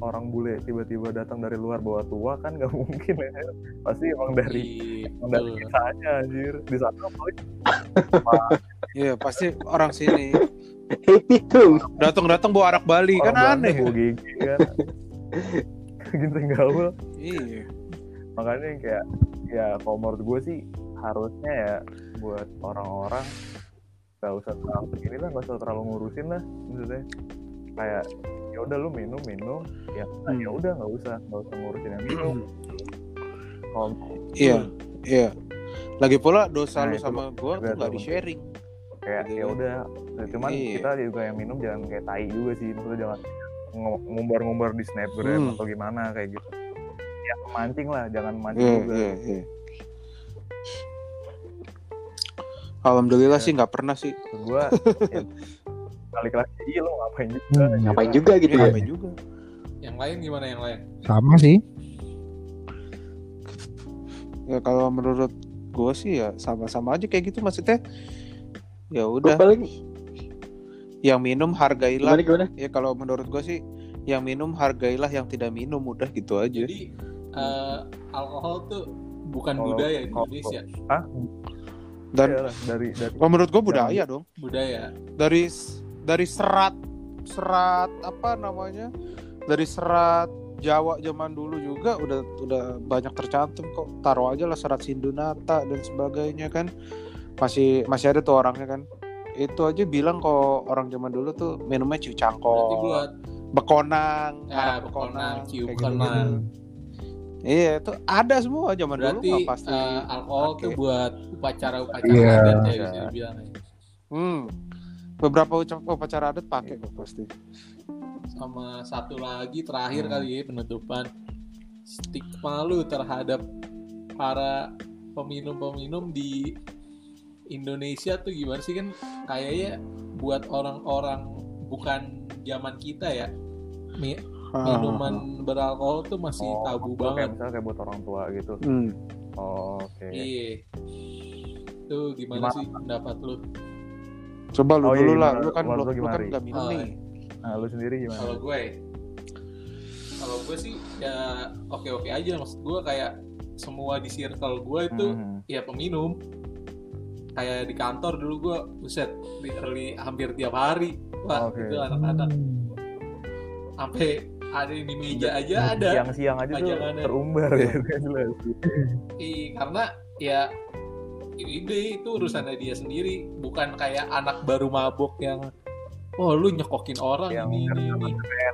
orang bule tiba-tiba datang dari luar bawa tua kan nggak mungkin ya. Pasti emang dari emang dari kitanya anjir. Di sana paling Iya, pasti orang sini. itu. Datang-datang bawa arak Bali kan orang Belanda aneh. bawa gigi kan. Ginting gaul. Iya. makanya kayak ya kalau menurut gue sih harusnya ya buat orang-orang gak usah terlalu ini lah gak usah terlalu ngurusin lah maksudnya kayak ya udah lu minum minum ya nah, Hmm. ya udah nggak usah nggak usah ngurusin yang minum kalau Iya, iya. Lagi pula dosa Nah, lu sama gua tuh nggak di sharing. kayak Gitu ya kan. udah Nah, cuman Iya. kita juga yang minum jangan kayak tai juga sih maksudnya jangan ng- ngumbar-ngumbar di snapgram Hmm. atau gimana kayak gitu ya mancing lah jangan mancing Iya, juga iya, iya. Alhamdulillah Ya. sih nggak pernah sih. Gua ya, balik lagi iya lo ngapain juga Hmm, ngapain juga gitu Iya, ya ngapain juga. yang lain gimana yang lain sama sih Ya kalau menurut gua sih ya sama-sama aja kayak gitu maksudnya. Ya udah, paling yang minum hargailah. gimana gimana Ya kalau menurut gua sih yang minum hargailah yang tidak minum udah gitu aja. jadi eh, alkohol tuh bukan Kalau- budaya Indonesia Dan Iya lah, dari dari oh, menurut gua budaya dong. budaya Dari dari serat serat apa namanya? Dari serat Jawa zaman dulu juga udah udah banyak tercantum kok. Taruh aja lah serat Sindunata dan sebagainya kan. Masih masih ada tuh orangnya kan. Itu aja bilang kok orang zaman dulu tuh minumnya ciu buat bekonang, ya bekonang bekonang Iya, itu ada semua zaman berarti dulu nggak pasti. eh, alkohol tuh pakai. buat upacara-upacara Iya. adat ya Iya. bisa dibilang ya. Hmm. Beberapa ucap- upacara adat pakai kok pasti. sama satu lagi terakhir Hmm. kali ya penutupan stigma lu terhadap para peminum-peminum di Indonesia tuh gimana sih kan kayaknya buat orang-orang bukan zaman kita ya mi- minuman beralkohol tuh masih Oh, tabu lu kayak banget misalnya kayak buat orang tua gitu Hmm. oh, oke iya tuh gimana, Gimana? sih pendapat lu Coba lu Oh, iya, dulu lah, gimana? lu kan gimana, kan gak minum Oh, nih. nah lu sendiri gimana? Kalau gue kalau gue sih ya oke oke aja. Maksud gue kayak semua di circle gue itu Mhm. ya peminum. Kayak di kantor dulu gue buset literally hampir tiap hari wah Oke. itu anak-anak. Sampai ada yang di meja aja ada. siang-siang aja tuh terumbar ya jelas. Ih, karena ya ini itu urusannya dia sendiri bukan kayak anak baru mabok yang oh lu nyekokin orang Yang ini ini ini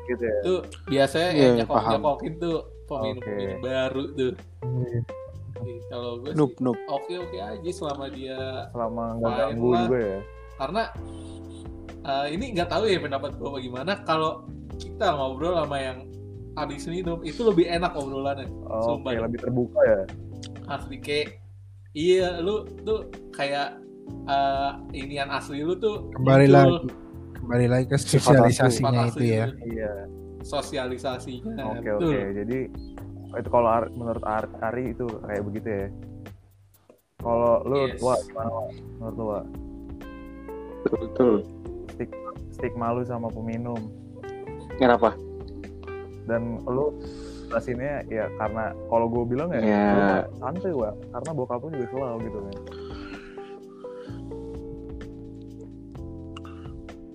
gitu ya tuh biasanya Iya, yang nyekok paham. nyekokin tuh peminum peminum Oke. baru tuh Ih, kalau gue Noob, sih noob. oke oke aja selama dia selama nggak ganggu lah. juga ya karena eh, ini nggak tahu ya pendapat gue bagaimana kalau kita ngobrol sama yang habis minum itu lebih enak obrolannya oh, Sumpah. oke lebih terbuka ya asli kayak iya lu tuh kayak eh inian asli lu tuh kembali muncul lagi kembali lagi ke sosialisasinya itu ya. iya. Sosialisasinya oke betul. oke jadi itu kalau Ar- menurut Ar- Ari itu kayak begitu ya. Kalau lu Yes. wah gimana menurut lu betul. Betul stigma lu sama peminum. Kenapa? Dan lu jelasinnya ya karena kalau gue bilang ya, Ya. mah santai wa karena bokap lu juga selalu gitu kan.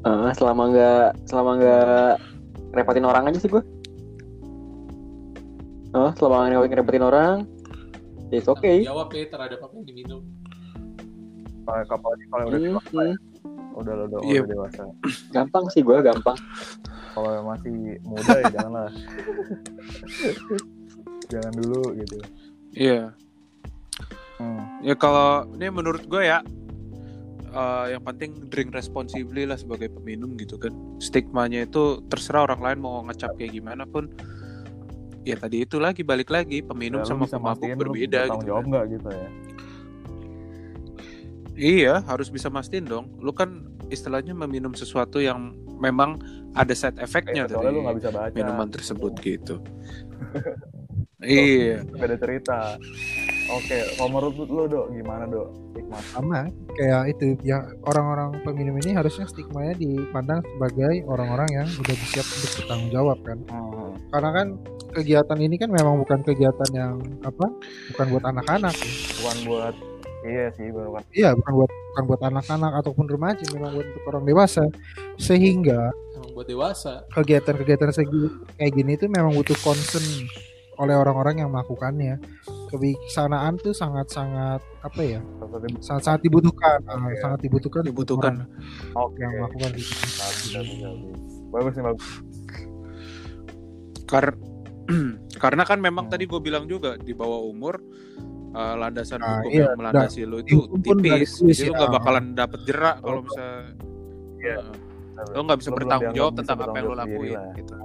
Eh, selama nggak selama nggak repotin orang aja sih gue oh selama nggak ngerepotin orang it's oke Tanggung jawab ya terhadap apa yang diminum. Kalau apalagi kalau udah Hmm, dewasa ya. udah udah, udah, Iya. udah dewasa. Gampang sih gue gampang kalau masih muda ya janganlah jangan dulu gitu Iya. hmm. Ya kalau ini menurut gue ya eh, yang penting drink responsibly lah sebagai peminum gitu kan. Stigmanya itu terserah orang lain mau ngecap kayak gimana pun. Ya tadi itu lagi balik lagi peminum Ya, sama pemabuk berbeda gitu. jawab kan. nggak gitu ya Iya, harus bisa mastiin dong. Lu kan istilahnya meminum sesuatu yang memang ada side effect-nya Kayak soalnya lu dari nggak bisa baca minuman tersebut gitu. iya. beda cerita oke kalau menurut lu dok gimana dok stigma sama kayak itu ya orang-orang peminum ini harusnya stigmanya dipandang sebagai orang-orang yang udah siap untuk bertanggung jawab kan hmm. karena kan kegiatan ini kan memang bukan kegiatan yang apa bukan buat anak-anak ya. bukan buat iya sih bukan iya bukan buat bukan buat anak-anak ataupun remaja memang buat untuk orang dewasa sehingga Emang buat dewasa. kegiatan-kegiatan segi kayak gini itu memang butuh concern oleh orang-orang yang melakukannya kebijaksanaan tuh sangat-sangat apa ya sangat-sangat dibutuhkan Ah, Oke. sangat dibutuhkan Dibutuhkan. oke yang melakukan itu bagus nih bagus Kar- karena kan memang Hmm. tadi gue bilang juga di bawah umur eh, landasan Nah, hukum iya, yang melandasi lo itu tipis, jadi lo ya. gak bakalan dapet jerak kalau misalnya Iya. eh, lo nggak bisa Lo bertanggung jawab bisa tentang apa yang lo jawab lakuin. sendiri Gitu.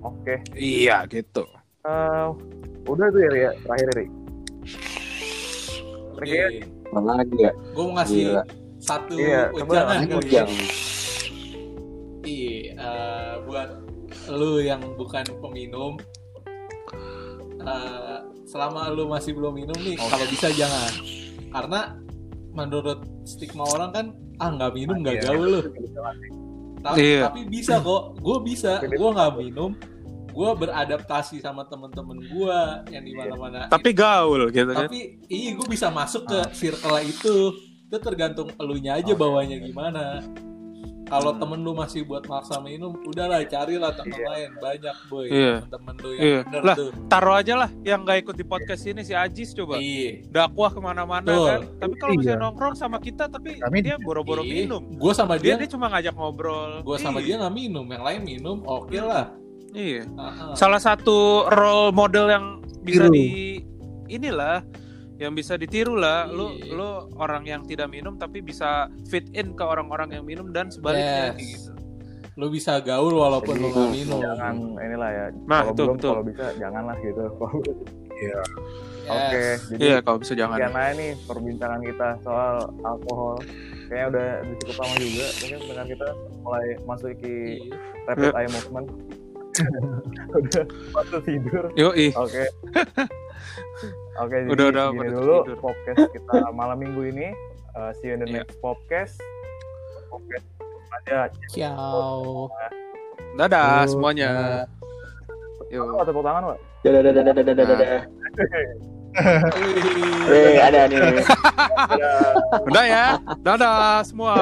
oke Iya gitu. Eh, udah tuh ya Ria terakhir Ri Oke. Oke. Apa lagi ya Gue mau ngasih Gila. satu Iya, ujangan kali ya. yang Iya, eh, buat lu yang bukan peminum, eh, selama lu masih belum minum nih, kalau bisa jangan, karena menurut stigma orang kan, ah nggak minum nggak Iya. gaul lu. Ta- Iya. Tapi bisa kok, gue bisa, gue nggak minum, gue beradaptasi sama temen-temen gue yang di mana-mana. Tapi gaul gitu kan. tapi iya gue bisa masuk ke circle itu itu tergantung elunya aja bawanya gimana kalau Hmm. temen lu masih buat maksa minum udahlah carilah temen Iya. lain banyak boy Iya. temen-temen lu yang Iya. bener Lah. tuh Taruh aja lah yang nggak ikut di podcast ini si Ajis coba. iya Dakwah ke mana-mana Betul. kan. Tapi kalau Iya. misalnya nongkrong sama kita, tapi Kami dia boro-boro minum. gue sama Dia dia dia cuma ngajak ngobrol. gue sama Iya. dia nggak minum yang lain minum oke lah Iya. Ah, ah. salah satu role model yang bisa Tiru. di inilah yang bisa ditiru lah. Lu Iya. lu orang yang tidak minum tapi bisa fit in ke orang-orang yang minum dan sebaliknya Yes. gitu. Lu bisa gaul walaupun lu nggak minum. jangan inilah ya. Nah, kalau betul, belum betul. kalau bisa janganlah gitu. Yes. oke jadi iya kalau bisa jangan. aja nih perbincangan kita soal alkohol. Kayaknya udah cukup lama juga. Mungkin dengan kita mulai masuk ke Iya. rapid eye movement. Udah waktu tidur. Yo ih oke oke jadi Udah, udah, segini pada dulu tidur. podcast kita malam minggu ini Uh, see you in the Iya. next podcast. Podcast aja. Ciao. Dadah Yo, semuanya. yo Oh, tepuk tangan pak? Dadah dadah dadah dadah dadah. Wih. Eh, ada nih. Udah ya dadah semua